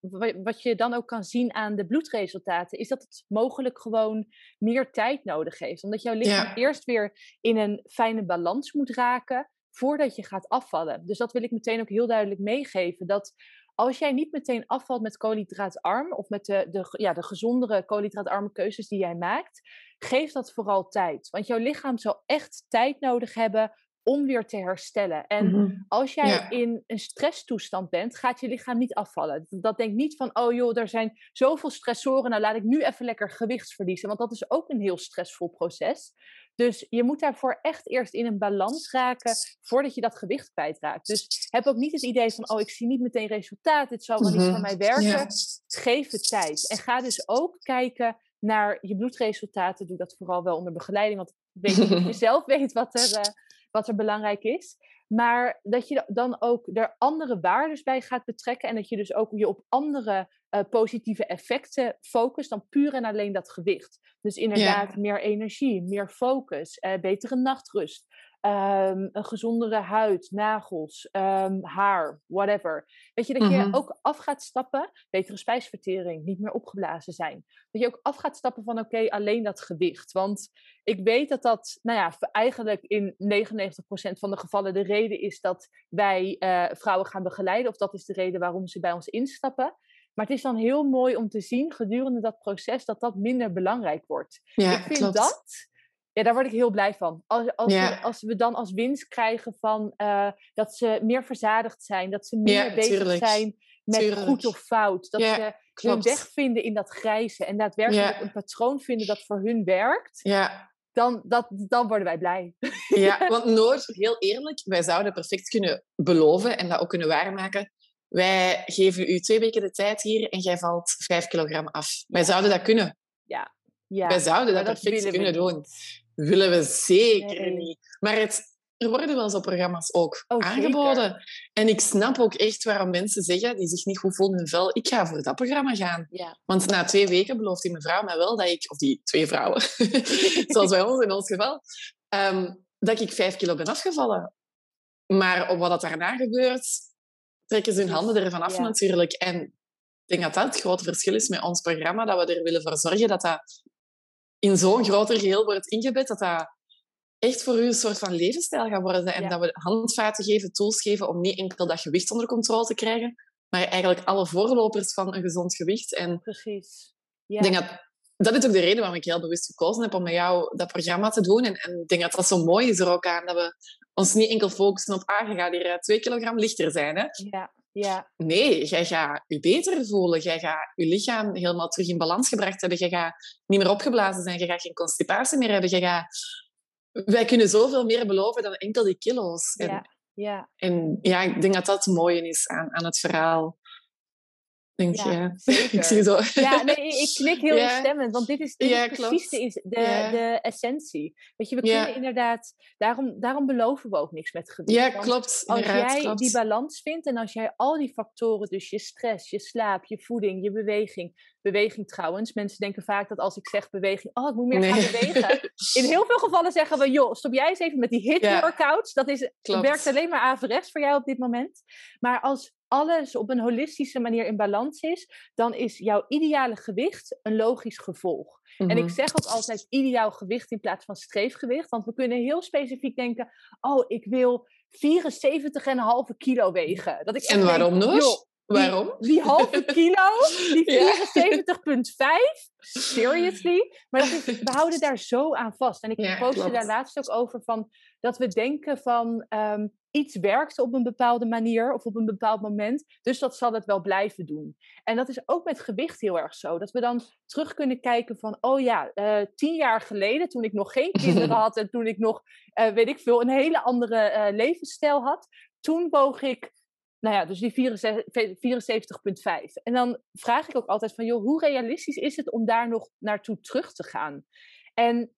wat je dan ook kan zien aan de bloedresultaten, is dat het mogelijk gewoon meer tijd nodig heeft. Omdat jouw lichaam eerst weer in een fijne balans moet raken voordat je gaat afvallen. Dus dat wil ik meteen ook heel duidelijk meegeven. Dat als jij niet meteen afvalt met koolhydraatarm of met de, de, ja, de gezondere koolhydraatarme keuzes die jij maakt, geef dat vooral tijd. Want jouw lichaam zal echt tijd nodig hebben om weer te herstellen. En mhm. als jij in een stresstoestand bent, gaat je lichaam niet afvallen. Dat denkt niet van, oh joh, er zijn zoveel stressoren, nou laat ik nu even lekker gewicht verliezen. Want dat is ook een heel stressvol proces. Dus je moet daarvoor echt eerst in een balans raken voordat je dat gewicht kwijtraakt. Dus heb ook niet het idee van, oh, ik zie niet meteen resultaat, dit zal wel niet voor mhm. mij werken. Geef het tijd. En ga dus ook kijken naar je bloedresultaten. Doe dat vooral wel onder begeleiding, want weet je zelf weet wat er, uh, wat er belangrijk is. Maar dat je dan ook er andere waarden bij gaat betrekken. En dat je dus ook je op andere uh, positieve effecten focust dan puur en alleen dat gewicht. Dus inderdaad meer energie, meer focus, uh, betere nachtrust. Um, een gezondere huid, nagels, um, haar, whatever. Weet je, dat je mhm. ook af gaat stappen, betere spijsvertering, niet meer opgeblazen zijn. Dat je ook af gaat stappen van oké, alleen dat gewicht. Want ik weet dat dat, nou ja, eigenlijk in 99% van de gevallen de reden is dat wij uh, vrouwen gaan begeleiden. Of dat is de reden waarom ze bij ons instappen. Maar het is dan heel mooi om te zien gedurende dat proces dat dat minder belangrijk wordt. Ja, ik vind dat ja, daar word ik heel blij van. Als, als, we, als we dan als winst krijgen van uh, dat ze meer verzadigd zijn, dat ze meer bezig zijn met goed of fout, dat ze hun weg vinden in dat grijze en daadwerkelijk een patroon vinden dat voor hun werkt. Ja. Dan, dat, dan worden wij blij. Ja, want nooit, heel eerlijk, wij zouden perfect kunnen beloven en dat ook kunnen waarmaken. Wij geven u twee weken de tijd hier en jij valt vijf kilogram af. Wij zouden dat kunnen. Ja, ja. Wij zouden dat, dat perfect kunnen doen willen we zeker niet. Maar het, er worden wel zo programma's ook oh, aangeboden. En ik snap ook echt waarom mensen zeggen die zich niet goed voelen in hun vel, ik ga voor dat programma gaan. Ja. Want na twee weken belooft die mevrouw mij wel dat ik, of die twee vrouwen, zoals bij ons in ons geval, ehm, dat ik vijf kilo ben afgevallen. Maar op wat dat daarna gebeurt, trekken ze hun handen ervan af natuurlijk. En ik denk dat dat het grote verschil is met ons programma, dat we er willen voor zorgen dat dat in zo'n groter geheel wordt ingebed, dat dat echt voor u een soort van levensstijl gaat worden. En dat we handvaten geven, tools geven om niet enkel dat gewicht onder controle te krijgen, maar eigenlijk alle voorlopers van een gezond gewicht. En Precies. Ja. Ik denk dat dat is ook de reden waarom ik heel bewust gekozen heb om met jou dat programma te doen. En, en ik denk dat dat zo mooi is er ook aan, dat we ons niet enkel focussen op, ah, je gaat hier eh, twee kilogram lichter zijn. Hè? Ja, ja. Nee, jij gaat je beter voelen. Jij gaat je lichaam helemaal terug in balans gebracht hebben. Je gaat niet meer opgeblazen zijn. Je gaat geen constipatie meer hebben. Je gaat... Wij kunnen zoveel meer beloven dan enkel die kilo's. En, ja, ja. en ja, ik denk dat dat het mooie is aan, aan het verhaal. Denk ja, ja. ik zie zo. Ja, nee, ik knik heel ja. instemmend, want dit is, dit ja, is precies de, de, de, essentie. Weet je, we kunnen inderdaad, daarom, daarom beloven we ook niks met gewicht. Ja, klopt. Als jij klopt. die balans vindt en als jij al die factoren, dus je stress, je slaap, je voeding, je beweging, beweging trouwens. Mensen denken vaak dat als ik zeg beweging, oh, ik moet meer gaan bewegen. In heel veel gevallen zeggen we, joh, stop jij eens even met die hit workouts. Dat is, werkt alleen maar averechts voor jou op dit moment. Maar als alles op een holistische manier in balans is, dan is jouw ideale gewicht een logisch gevolg. En ik mhm. zeg ook altijd ideaal gewicht in plaats van streefgewicht, want we kunnen heel specifiek denken, oh, ik wil 74,5 kilo wegen. Dat ik en waarom denk, nog? Waarom? Die, halve kilo, die 74,5, seriously. Maar is, we houden daar zo aan vast. En ik ja, postte daar laatst ook over van dat we denken van um, iets werkt op een bepaalde manier of op een bepaald moment, dus dat zal het wel blijven doen. En dat is ook met gewicht heel erg zo. Dat we dan terug kunnen kijken van, oh ja, uh, tien jaar geleden toen ik nog geen kinderen had en toen ik nog, uh, weet ik veel, een hele andere uh, levensstijl had, toen woog ik nou ja, dus die 74,5. En dan vraag ik ook altijd van, joh, hoe realistisch is het om daar nog naartoe terug te gaan? En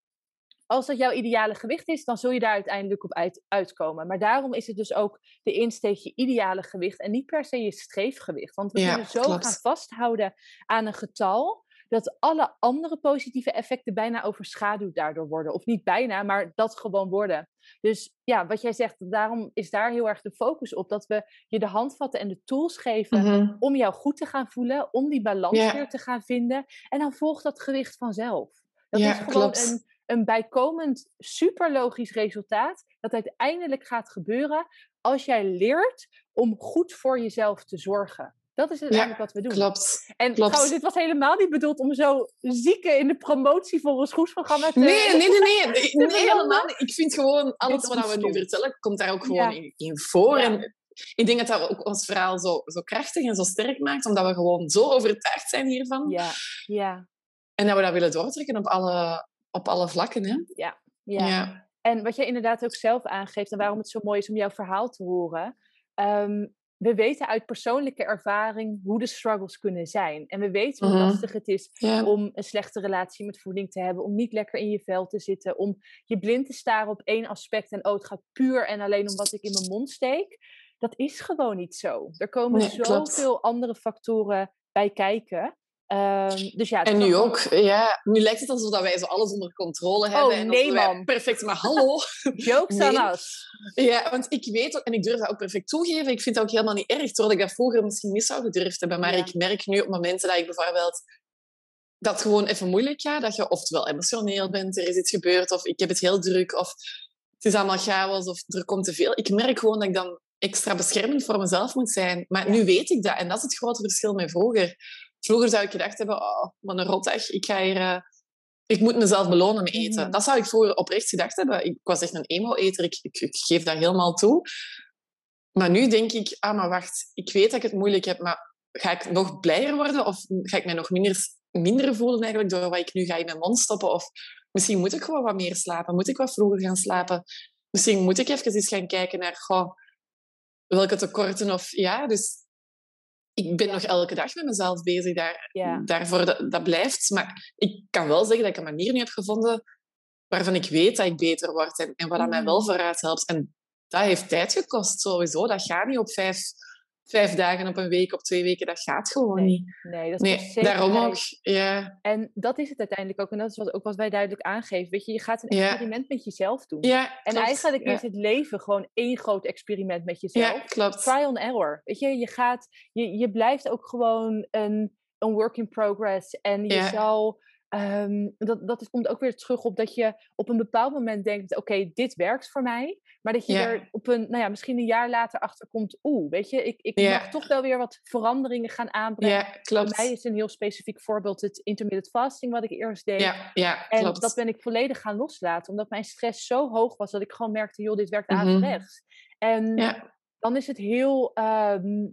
als dat jouw ideale gewicht is, dan zul je daar uiteindelijk op uit, uitkomen. Maar daarom is het dus ook de insteek je ideale gewicht en niet per se je streefgewicht. Want we kunnen zo gaan vasthouden aan een getal dat alle andere positieve effecten bijna overschaduwd daardoor worden. Of niet bijna, maar dat gewoon worden. Dus ja, wat jij zegt, daarom is daar heel erg de focus op. Dat we je de handvatten en de tools geven Mhm. om jou goed te gaan voelen, om die balans Ja. weer te gaan vinden. En dan volgt dat gewicht vanzelf. Dat Ja, is gewoon klopt. een, een bijkomend, super logisch resultaat. Dat uiteindelijk gaat gebeuren als jij leert om goed voor jezelf te zorgen. Dat is uiteindelijk wat we doen. Klopt. En klopt. trouwens, dit was helemaal niet bedoeld om zo zieken in de promotie voor ons groepsprogramma te... Nee, nee, nee, nee, nee, helemaal niet. Ik vind gewoon, alles wat we nu vertellen, komt daar ook gewoon Ja. in, in voor. Ja. En ik denk dat dat ook ons verhaal zo, zo krachtig en zo sterk maakt, omdat we gewoon zo overtuigd zijn hiervan. Ja, ja, En dat we dat willen doortrekken op alle, op alle vlakken. Hè? ja. Ja. En wat jij inderdaad ook zelf aangeeft en waarom het zo mooi is om jouw verhaal te horen. ehm, we weten uit persoonlijke ervaring hoe de struggles kunnen zijn. En we weten hoe Mhm. lastig het is Ja. om een slechte relatie met voeding te hebben. Om niet lekker in je vel te zitten. Om je blind te staren op één aspect. En oh, het gaat puur en alleen om wat ik in mijn mond steek. Dat is gewoon niet zo. Er komen Nee, zoveel andere factoren bij kijken. Ehm, dus ja, En nu ook, ja. Nu lijkt het alsof wij zo alles onder controle hebben. Oh, en nee, man. Perfect, maar hallo. Jokes Nee. us. Ja, want ik weet ook, en ik durf dat ook perfect toegeven, ik vind dat ook helemaal niet erg, terwijl ik dat vroeger misschien niet zou gedurfd hebben. Maar Ja. ik merk nu op momenten dat ik bijvoorbeeld dat gewoon even moeilijk gaat, dat je oftewel emotioneel bent, er is iets gebeurd, of ik heb het heel druk, of het is allemaal chaos, of er komt te veel. Ik merk gewoon dat ik dan extra beschermend voor mezelf moet zijn. Maar nu weet ik dat, en dat is het grote verschil met vroeger. Vroeger zou ik gedacht hebben, oh, wat een rotdag, ik ga hier... eh, ik moet mezelf belonen met eten. Mhm. Dat zou ik vroeger oprecht gedacht hebben. Ik was echt een emo-eter, ik, ik, ik geef dat helemaal toe. Maar nu denk ik, ah, maar wacht, ik weet dat ik het moeilijk heb, maar ga ik nog blijer worden of ga ik mij nog minder, minder voelen eigenlijk door wat ik nu ga in mijn mond stoppen? Of misschien moet ik gewoon wat meer slapen, moet ik wat vroeger gaan slapen? Misschien moet ik even eens gaan kijken naar goh, welke tekorten of ja, dus ik ben nog elke dag met mezelf bezig daar, Ja. daarvoor. Dat, dat blijft. Maar ik kan wel zeggen dat ik een manier nu heb gevonden waarvan ik weet dat ik beter word en, en wat dat mij Mm. wel vooruit helpt. En dat heeft tijd gekost sowieso. Dat gaat niet op vijf, vijf dagen, op een week, op twee weken. Dat gaat gewoon Nee, niet. Nee, dat is Nee, daarom ook. Ja, En dat is het uiteindelijk ook. En dat is wat, ook wat wij duidelijk aangeven. Weet je, je gaat een Ja. experiment met jezelf doen. ja en klopt. eigenlijk ja. is het leven gewoon één groot experiment met jezelf. Ja, klopt. Try and error. Weet je, je, gaat, je, je blijft ook gewoon een, een work in progress. En je zal ehm, dat, dat komt ook weer terug op dat je op een bepaald moment denkt: oké, dit werkt voor mij. Maar dat je er op een, nou ja, misschien een jaar later achter komt: oeh, weet je, ik, ik mag toch wel weer wat veranderingen gaan aanbrengen. Ja, klopt. Voor mij is een heel specifiek voorbeeld het intermittent fasting, wat ik eerst deed. Ja, ja, en dat ben ik volledig gaan loslaten, omdat mijn stress zo hoog was dat ik gewoon merkte: joh, dit werkt mm averechts. En dan is het heel. Ehm,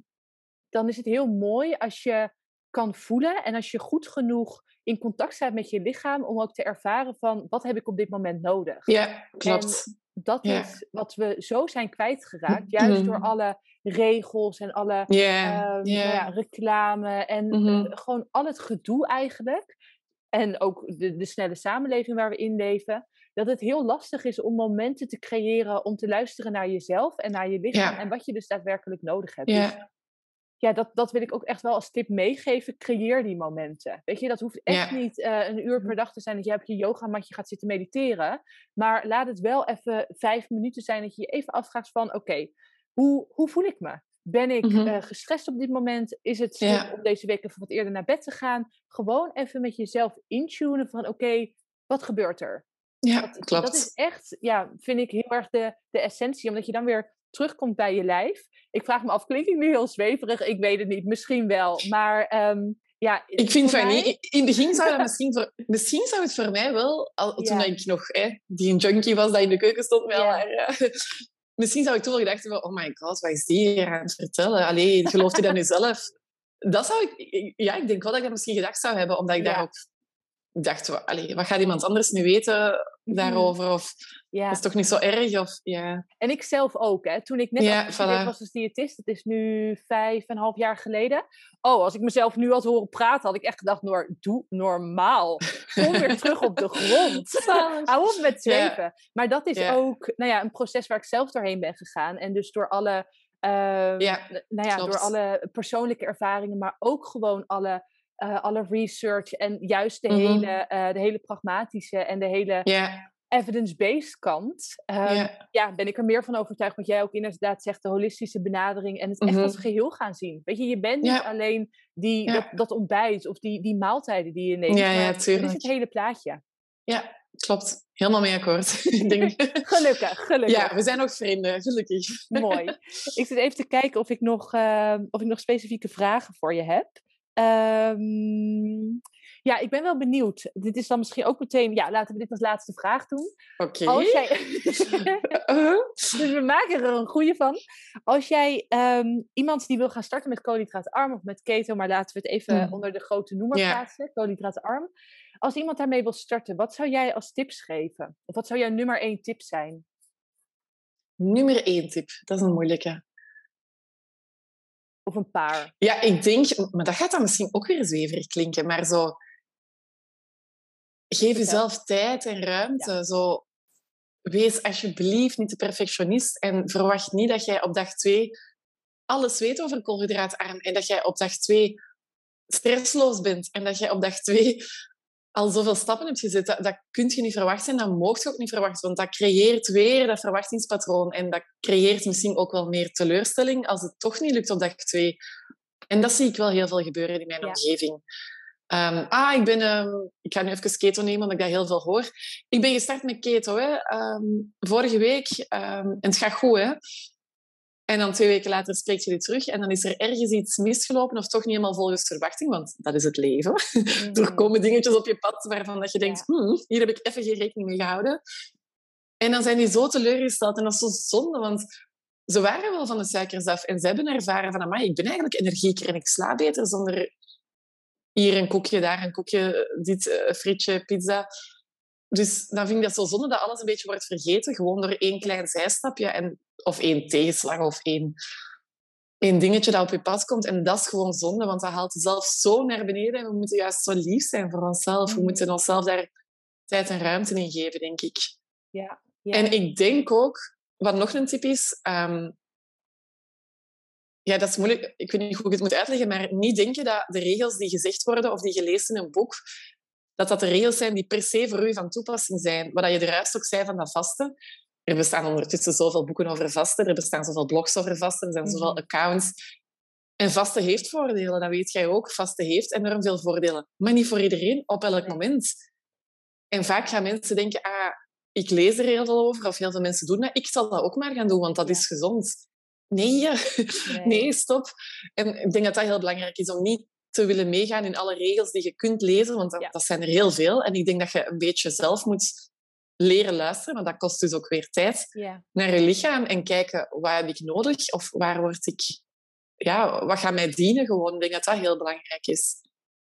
dan is het heel mooi als je kan voelen en als je goed genoeg in contact staat met je lichaam om ook te ervaren van wat heb ik op dit moment nodig. Ja, klopt. En dat is wat we zo zijn kwijtgeraakt, juist door alle regels en alle yeah. Um, yeah. Nou ja, reclame en mm gewoon al het gedoe eigenlijk. En ook de, de snelle samenleving waar we in leven. Dat het heel lastig is om momenten te creëren om te luisteren naar jezelf en naar je lichaam. En wat je dus daadwerkelijk nodig hebt. Dus ja, dat, dat wil ik ook echt wel als tip meegeven. Creëer die momenten. Weet je, dat hoeft echt niet uh, een uur per dag te zijn dat je op je yogamatje gaat zitten mediteren. Maar laat het wel even vijf minuten zijn dat je je even afvraagt van... Oké, hoe, hoe voel ik me? Ben ik mm gestrest op dit moment? Is het ja. om deze week even wat eerder naar bed te gaan? Gewoon even met jezelf intunen van oké, wat gebeurt er? Ja, dat, klopt. Dat is echt, ja, vind ik heel erg de, de essentie. Omdat je dan weer terugkomt bij je lijf. Ik vraag me af, klink ik nu heel zweverig? Ik weet het niet, misschien wel. Maar um, ja, ik vind van mij... niet. In het begin zou dat misschien... Voor, misschien zou het voor mij wel, al, toen ik nog hè, die een junkie was dat in de keuken stond, wel. Maar, ja. misschien zou ik toen wel gedacht hebben, oh my god, wat is die hier aan het vertellen? Allee, gelooft hij dat nu zelf? Dat zou ik... Ja, ik denk wel dat ik dat misschien gedacht zou hebben, omdat ik ja. Daarop dacht, allee, wat gaat iemand anders nu weten daarover? Of ja. is toch niet zo erg? Of, ja. En ik zelf ook. Hè. Toen ik net ja, voilà. was als diëtist, dat is nu vijf en een half jaar geleden. Oh, als ik mezelf nu had horen praten, had ik echt gedacht, Noor, doe normaal. Kom weer terug op de grond. Hou op met zweven. Maar dat is ook nou ja, een proces waar ik zelf doorheen ben gegaan. En dus door alle, uh, nou ja, door alle persoonlijke ervaringen, maar ook gewoon alle uh, alle research en juist de, mhm. hele, uh, de hele pragmatische en de hele evidence-based kant. Um, ja, ben ik er meer van overtuigd, wat jij ook inderdaad zegt, de holistische benadering en het echt als mhm. geheel gaan zien. Weet je, je bent niet alleen die, dat, dat, ontbijt of die, die maaltijden die je neemt, ja, ja, het is het hele plaatje. Ja, klopt. Helemaal mee akkoord. gelukkig, gelukkig. Ja, we zijn nog vrienden, gelukkig. Mooi. Ik zit even te kijken of ik nog, uh, of ik nog specifieke vragen voor je heb. Um, ja, ik ben wel benieuwd. Dit is dan misschien ook meteen. Ja, laten we dit als laatste vraag doen. Oké. Okay. Jij... dus we maken er een goede van. Als jij um, iemand die wil gaan starten met koolhydraatarm of met keto, maar laten we het even mm. onder de grote noemer yeah. plaatsen, koolhydraatarm. Als iemand daarmee wil starten, wat zou jij als tips geven? Of wat zou jouw nummer één tip zijn? Nummer één tip, dat is een moeilijke. Of een paar? Ja, ik denk, maar dat gaat dan misschien ook weer zweverig klinken, maar zo. Geef jezelf tijd en ruimte. Zo, wees alsjeblieft niet de perfectionist en verwacht niet dat jij op dag twee alles weet over koolhydraatarm en dat jij op dag twee stressloos bent en dat jij op dag twee al zoveel stappen hebt gezet, dat, dat kun je niet verwachten en dat mocht je ook niet verwachten, want dat creëert weer dat verwachtingspatroon en dat creëert misschien ook wel meer teleurstelling als het toch niet lukt op dag twee. En dat zie ik wel heel veel gebeuren in mijn omgeving. Um, ah, ik ben... Um, ik ga nu even keto nemen, omdat ik dat heel veel hoor. Ik ben gestart met keto, hè. Um, vorige week. en het gaat goed, hè. En dan twee weken later spreekt je die terug en dan is er ergens iets misgelopen of toch niet helemaal volgens verwachting, want dat is het leven. Mm. er komen dingetjes op je pad waarvan dat je denkt, hmm, hier heb ik even geen rekening mee gehouden. En dan zijn die zo teleurgesteld en dat is zo zonde, want ze waren wel van de suikers af en ze hebben ervaren van, amai, ik ben eigenlijk energieker en ik sla beter zonder hier een koekje, daar een koekje, dit uh, frietje, pizza. Dus dan vind ik dat zo zonde dat alles een beetje wordt vergeten, gewoon door één klein zijstapje. En of één tegenslag of één, één dingetje dat op je pad komt. En dat is gewoon zonde, want dat haalt jezelf zo naar beneden. En we moeten juist zo lief zijn voor onszelf. We mm. moeten onszelf daar tijd en ruimte in geven, denk ik. Ja, ja. En ik denk ook, wat nog een tip is... Um, ja, dat is moeilijk. Ik weet niet hoe ik het moet uitleggen, maar niet denken dat de regels die gezegd worden of die je leest in een boek, dat dat de regels zijn die per se voor u van toepassing zijn. Wat je eruit ook zei van dat vasten. Er bestaan ondertussen zoveel boeken over vasten, er bestaan zoveel blogs over vasten, er zijn zoveel mhm. accounts. En vaste heeft voordelen, dat weet jij ook. Vaste heeft enorm veel voordelen. Maar niet voor iedereen, op elk moment. En vaak gaan mensen denken, ah, ik lees er heel veel over, of heel veel mensen doen dat. Ik zal dat ook maar gaan doen, want dat is gezond. Nee, nee, nee, stop. En ik denk dat dat heel belangrijk is om niet te willen meegaan in alle regels die je kunt lezen, want dat, dat zijn er heel veel. En ik denk dat je een beetje zelf moet leren luisteren, maar dat kost dus ook weer tijd, ja. naar je lichaam en kijken, wat heb ik nodig? Of waar word ik... Ja, wat gaat mij dienen gewoon? Ik denk dat dat heel belangrijk is.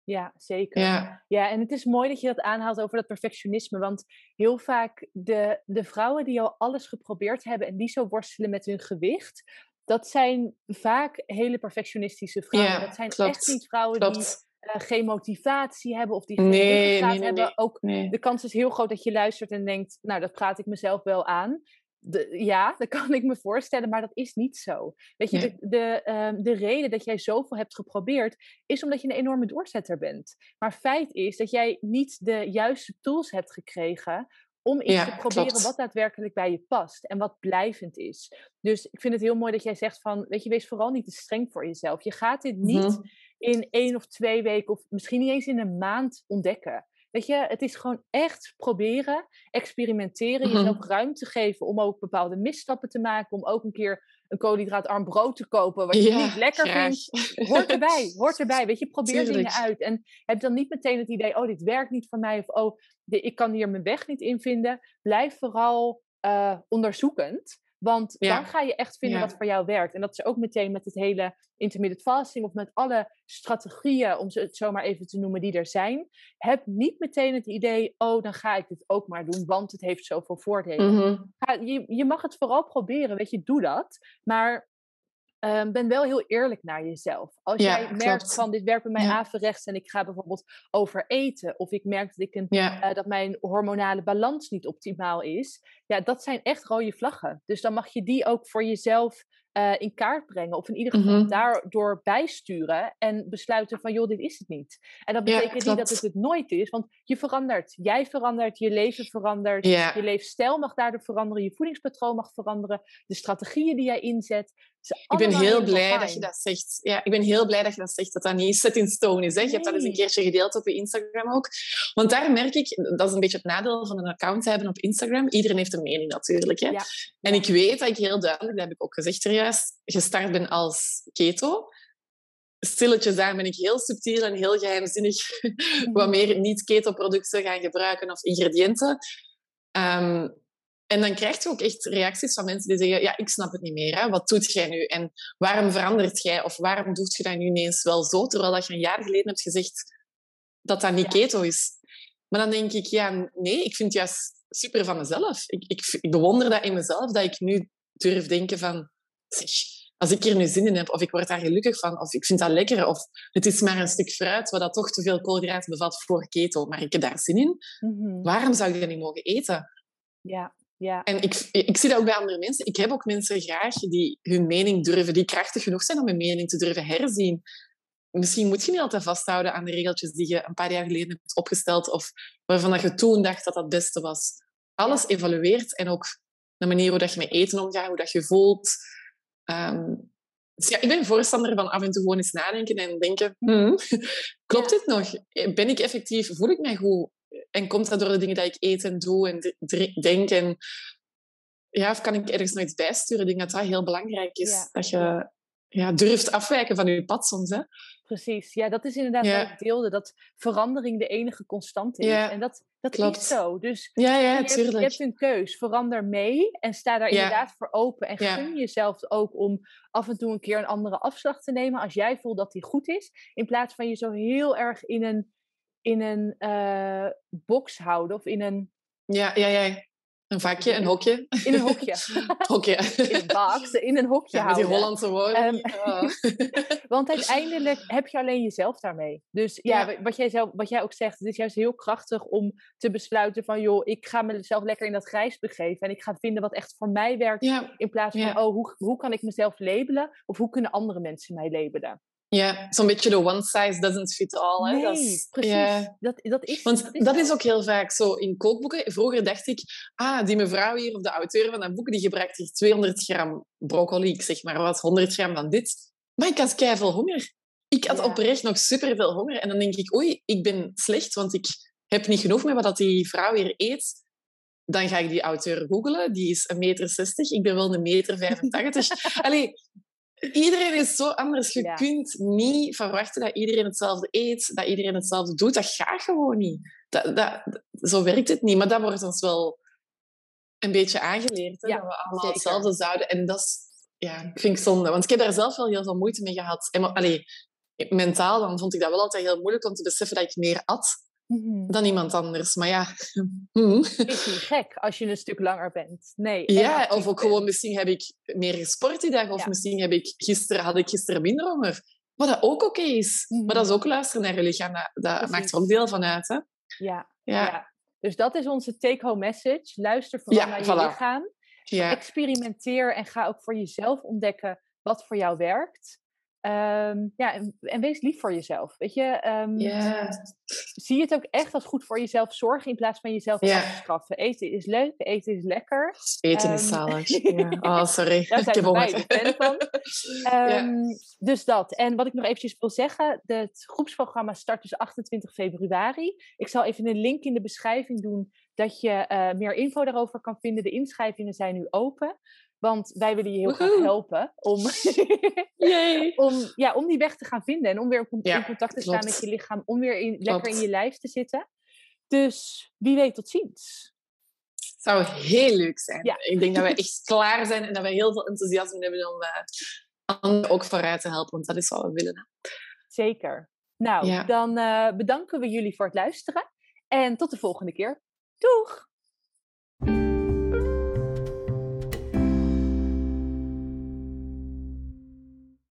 Ja, zeker. Ja. ja, en het is mooi dat je dat aanhaalt over dat perfectionisme. Want heel vaak de, de vrouwen die al alles geprobeerd hebben en die zo worstelen met hun gewicht, dat zijn vaak hele perfectionistische vrouwen. Ja, dat zijn klopt, echt niet vrouwen klopt. die geen motivatie hebben of die geen Nee, ruggengraat nee, nee, hebben. Ook de kans is heel groot dat je luistert en denkt, nou, dat praat ik mezelf wel aan. De, ja, dat kan ik me voorstellen, maar dat is niet zo. Weet je, de, de, ehm, de reden dat jij zoveel hebt geprobeerd, is omdat je een enorme doorzetter bent. Maar feit is dat jij niet de juiste tools hebt gekregen om iets Ja, te proberen klopt. wat daadwerkelijk bij je past en wat blijvend is. Dus ik vind het heel mooi dat jij zegt van, weet je, wees vooral niet te streng voor jezelf. Je gaat dit niet Mhm. in één of twee weken of misschien niet eens in een maand ontdekken. Weet je, het is gewoon echt proberen, experimenteren, Mhm. jezelf ruimte geven om ook bepaalde misstappen te maken, om ook een keer een koolhydraatarm brood te kopen wat je Ja, niet lekker graag. vindt. Hoort erbij, hoort erbij. Weet je, probeer dingen uit. En heb dan niet meteen het idee, oh, dit werkt niet voor mij. Of oh, ik kan hier mijn weg niet in vinden. Blijf vooral eh, onderzoekend. Want Ja. dan ga je echt vinden Ja. wat voor jou werkt. En dat is ook meteen met het hele intermittent fasting of met alle strategieën, om ze het zomaar even te noemen, die er zijn. Heb niet meteen het idee, oh, dan ga ik dit ook maar doen, want het heeft zoveel voordelen. Mhm. Je, je mag het vooral proberen, weet je, doe dat. Maar ehm, ben wel heel eerlijk naar jezelf. Als Ja, jij merkt klopt. van dit werkt bij mij Ja. averechts en ik ga bijvoorbeeld overeten, of ik merk dat, ik een, Ja. eh, dat mijn hormonale balans niet optimaal is, ja, dat zijn echt rode vlaggen. Dus dan mag je die ook voor jezelf eh, in kaart brengen, of in ieder geval Mhm. daardoor bijsturen en besluiten van, joh, dit is het niet. En dat betekent niet dat het het nooit is, want je verandert. Jij verandert, je leven verandert, je leefstijl mag daardoor veranderen, je voedingspatroon mag veranderen, de strategieën die jij inzet. Ik ben heel blij dat je dat zegt. Ja, ik ben heel blij dat je dat zegt, dat dat niet set in stone is. Hè. Je hebt dat eens een keertje gedeeld op je Instagram ook. Want daar merk ik, dat is een beetje het nadeel van een account hebben op Instagram. Iedereen heeft een mening natuurlijk. Hè. Ja. En ik weet dat ik heel duidelijk, dat heb ik ook gezegd er juist, gestart ben als keto. Stilletjes aan ben ik heel subtiel en heel geheimzinnig wat meer niet-keto-producten gaan gebruiken of ingrediënten. Ehm, en dan krijg je ook echt reacties van mensen die zeggen, ja, ik snap het niet meer. Hè? Wat doet jij nu? En waarom verandert jij? Of waarom doet je dat nu ineens wel zo? Terwijl dat je een jaar geleden hebt gezegd dat dat niet keto is. Maar dan denk ik, ja, nee, ik vind het juist super van mezelf. Ik, ik, ik bewonder dat in mezelf, dat ik nu durf denken van... Zeg, als ik er nu zin in heb, of ik word daar gelukkig van, of ik vind dat lekker, of het is maar een stuk fruit wat dat toch te veel koolhydraten bevat voor keto, maar ik heb daar zin in, Mhm. waarom zou ik dat niet mogen eten? Ja, ja. En ik, ik zie dat ook bij andere mensen. Ik heb ook mensen graag die hun mening durven, die krachtig genoeg zijn om hun mening te durven herzien. Misschien moet je niet altijd vasthouden aan de regeltjes die je een paar jaar geleden hebt opgesteld of waarvan dat je toen dacht dat dat het beste was. Alles evalueert en ook de manier hoe dat je met eten omgaat, hoe dat je voelt. Ehm, dus ja, ik ben voorstander van af en toe gewoon eens nadenken en denken, hmm, klopt dit nog? Ben ik effectief, voel ik mij goed? En komt dat door de dingen die ik eet en doe en denk? En ja, of kan ik ergens nog iets bijsturen? Ik denk dat dat heel belangrijk is. Ja. Dat je ja, durft afwijken van je pad soms. Hè? Precies, ja, dat is inderdaad Ja. wat ik deelde, dat verandering de enige constante is. Ja, en dat, dat klopt. is zo. Dus Ja, ja, je, hebt, je tuurlijk. hebt een keus, verander mee en sta daar inderdaad voor open. En gun jezelf ook om af en toe een keer een andere afslag te nemen als jij voelt dat die goed is. In plaats van je zo heel erg in een, in een eh, box houden of in een, Ja, ja, ja. Een vakje, een hokje. in een hokje. hokje. in een box, in een hokje Ja, met die houden. Hollandse woorden. Ehm, Ja. Want uiteindelijk heb je alleen jezelf daarmee. Dus ja, Ja. wa- Wat, jij zelf, wat jij ook zegt, het is juist heel krachtig om te besluiten van... joh, ik ga mezelf lekker in dat grijs begeven... en ik ga vinden wat echt voor mij werkt... in plaats van, oh, hoe, hoe kan ik mezelf labelen? Of hoe kunnen andere mensen mij labelen? Ja, zo'n beetje de one size doesn't fit all. Hè? Nee, dat is, precies. ja. Dat, dat is Want dat is ook heel vaak zo in kookboeken. Vroeger dacht ik, ah, die mevrouw hier, of de auteur van dat boek, die gebruikt hier 200 gram broccoli, ik zeg maar wat, 100 gram van dit. Maar ik had keihard honger. Ik had Ja. oprecht nog superveel honger. En dan denk ik, oei, ik ben slecht, want ik heb niet genoeg met wat die vrouw hier eet. Dan ga ik die auteur googelen. Die is 1,60 meter. Ik ben wel een meter 85. Allee, iedereen is zo anders. Je Ja. kunt niet verwachten dat iedereen hetzelfde eet, dat iedereen hetzelfde doet. Dat gaat gewoon niet. Dat, dat, zo werkt het niet. Maar dat wordt ons wel een beetje aangeleerd. Hè? Ja, dat we allemaal zeker. hetzelfde zouden. En dat is, ja, vind ik zonde. Want ik heb daar zelf wel heel veel moeite mee gehad. En, allee, mentaal dan vond ik dat wel altijd heel moeilijk om te beseffen dat ik meer at. Dan iemand anders. Maar ja, hm. Is niet gek als je een stuk langer bent. Nee. ja of ook gewoon misschien heb ik meer gesport die dag. Of Ja. misschien heb ik gisteren, had ik gisteren minder honger. Wat dat ook oké is. Mhm. Maar dat is ook luisteren naar je lichaam. Dat, Precies. maakt er ook deel van uit. Hè? Ja, Ja. ja. Dus dat is onze take-home message. Luister vooral Ja, naar je voilà. lichaam. Ja. Experimenteer en ga ook voor jezelf ontdekken wat voor jou werkt. Ehm, ja, en, en wees lief voor jezelf. Weet je, Ja. zie het ook echt als goed voor jezelf zorgen in plaats van jezelf af te straffen. Eten is leuk, eten is lekker. Eten is Ehm, zalig. Ja. Oh, sorry. Daar ik zijn heb we fan van. Ehm, Dus dat. En wat ik nog eventjes wil zeggen, het groepsprogramma start dus 28 februari. Ik zal even een link in de beschrijving doen, dat je eh, meer info daarover kan vinden. De inschrijvingen zijn nu open. Want wij willen je heel graag helpen om, om, ja, om die weg te gaan vinden. En om weer in Ja, contact te staan met je lichaam. Om weer in, lekker in je lijf te zitten. Dus wie weet, tot ziens. zou heel leuk zijn. Ja. Ik denk dat wij echt klaar zijn en dat wij heel veel enthousiasme hebben om eh, anderen ook vooruit te helpen. Want dat is wat we willen. Zeker. Nou, Ja. dan eh, bedanken we jullie voor het luisteren. En tot de volgende keer. Doeg!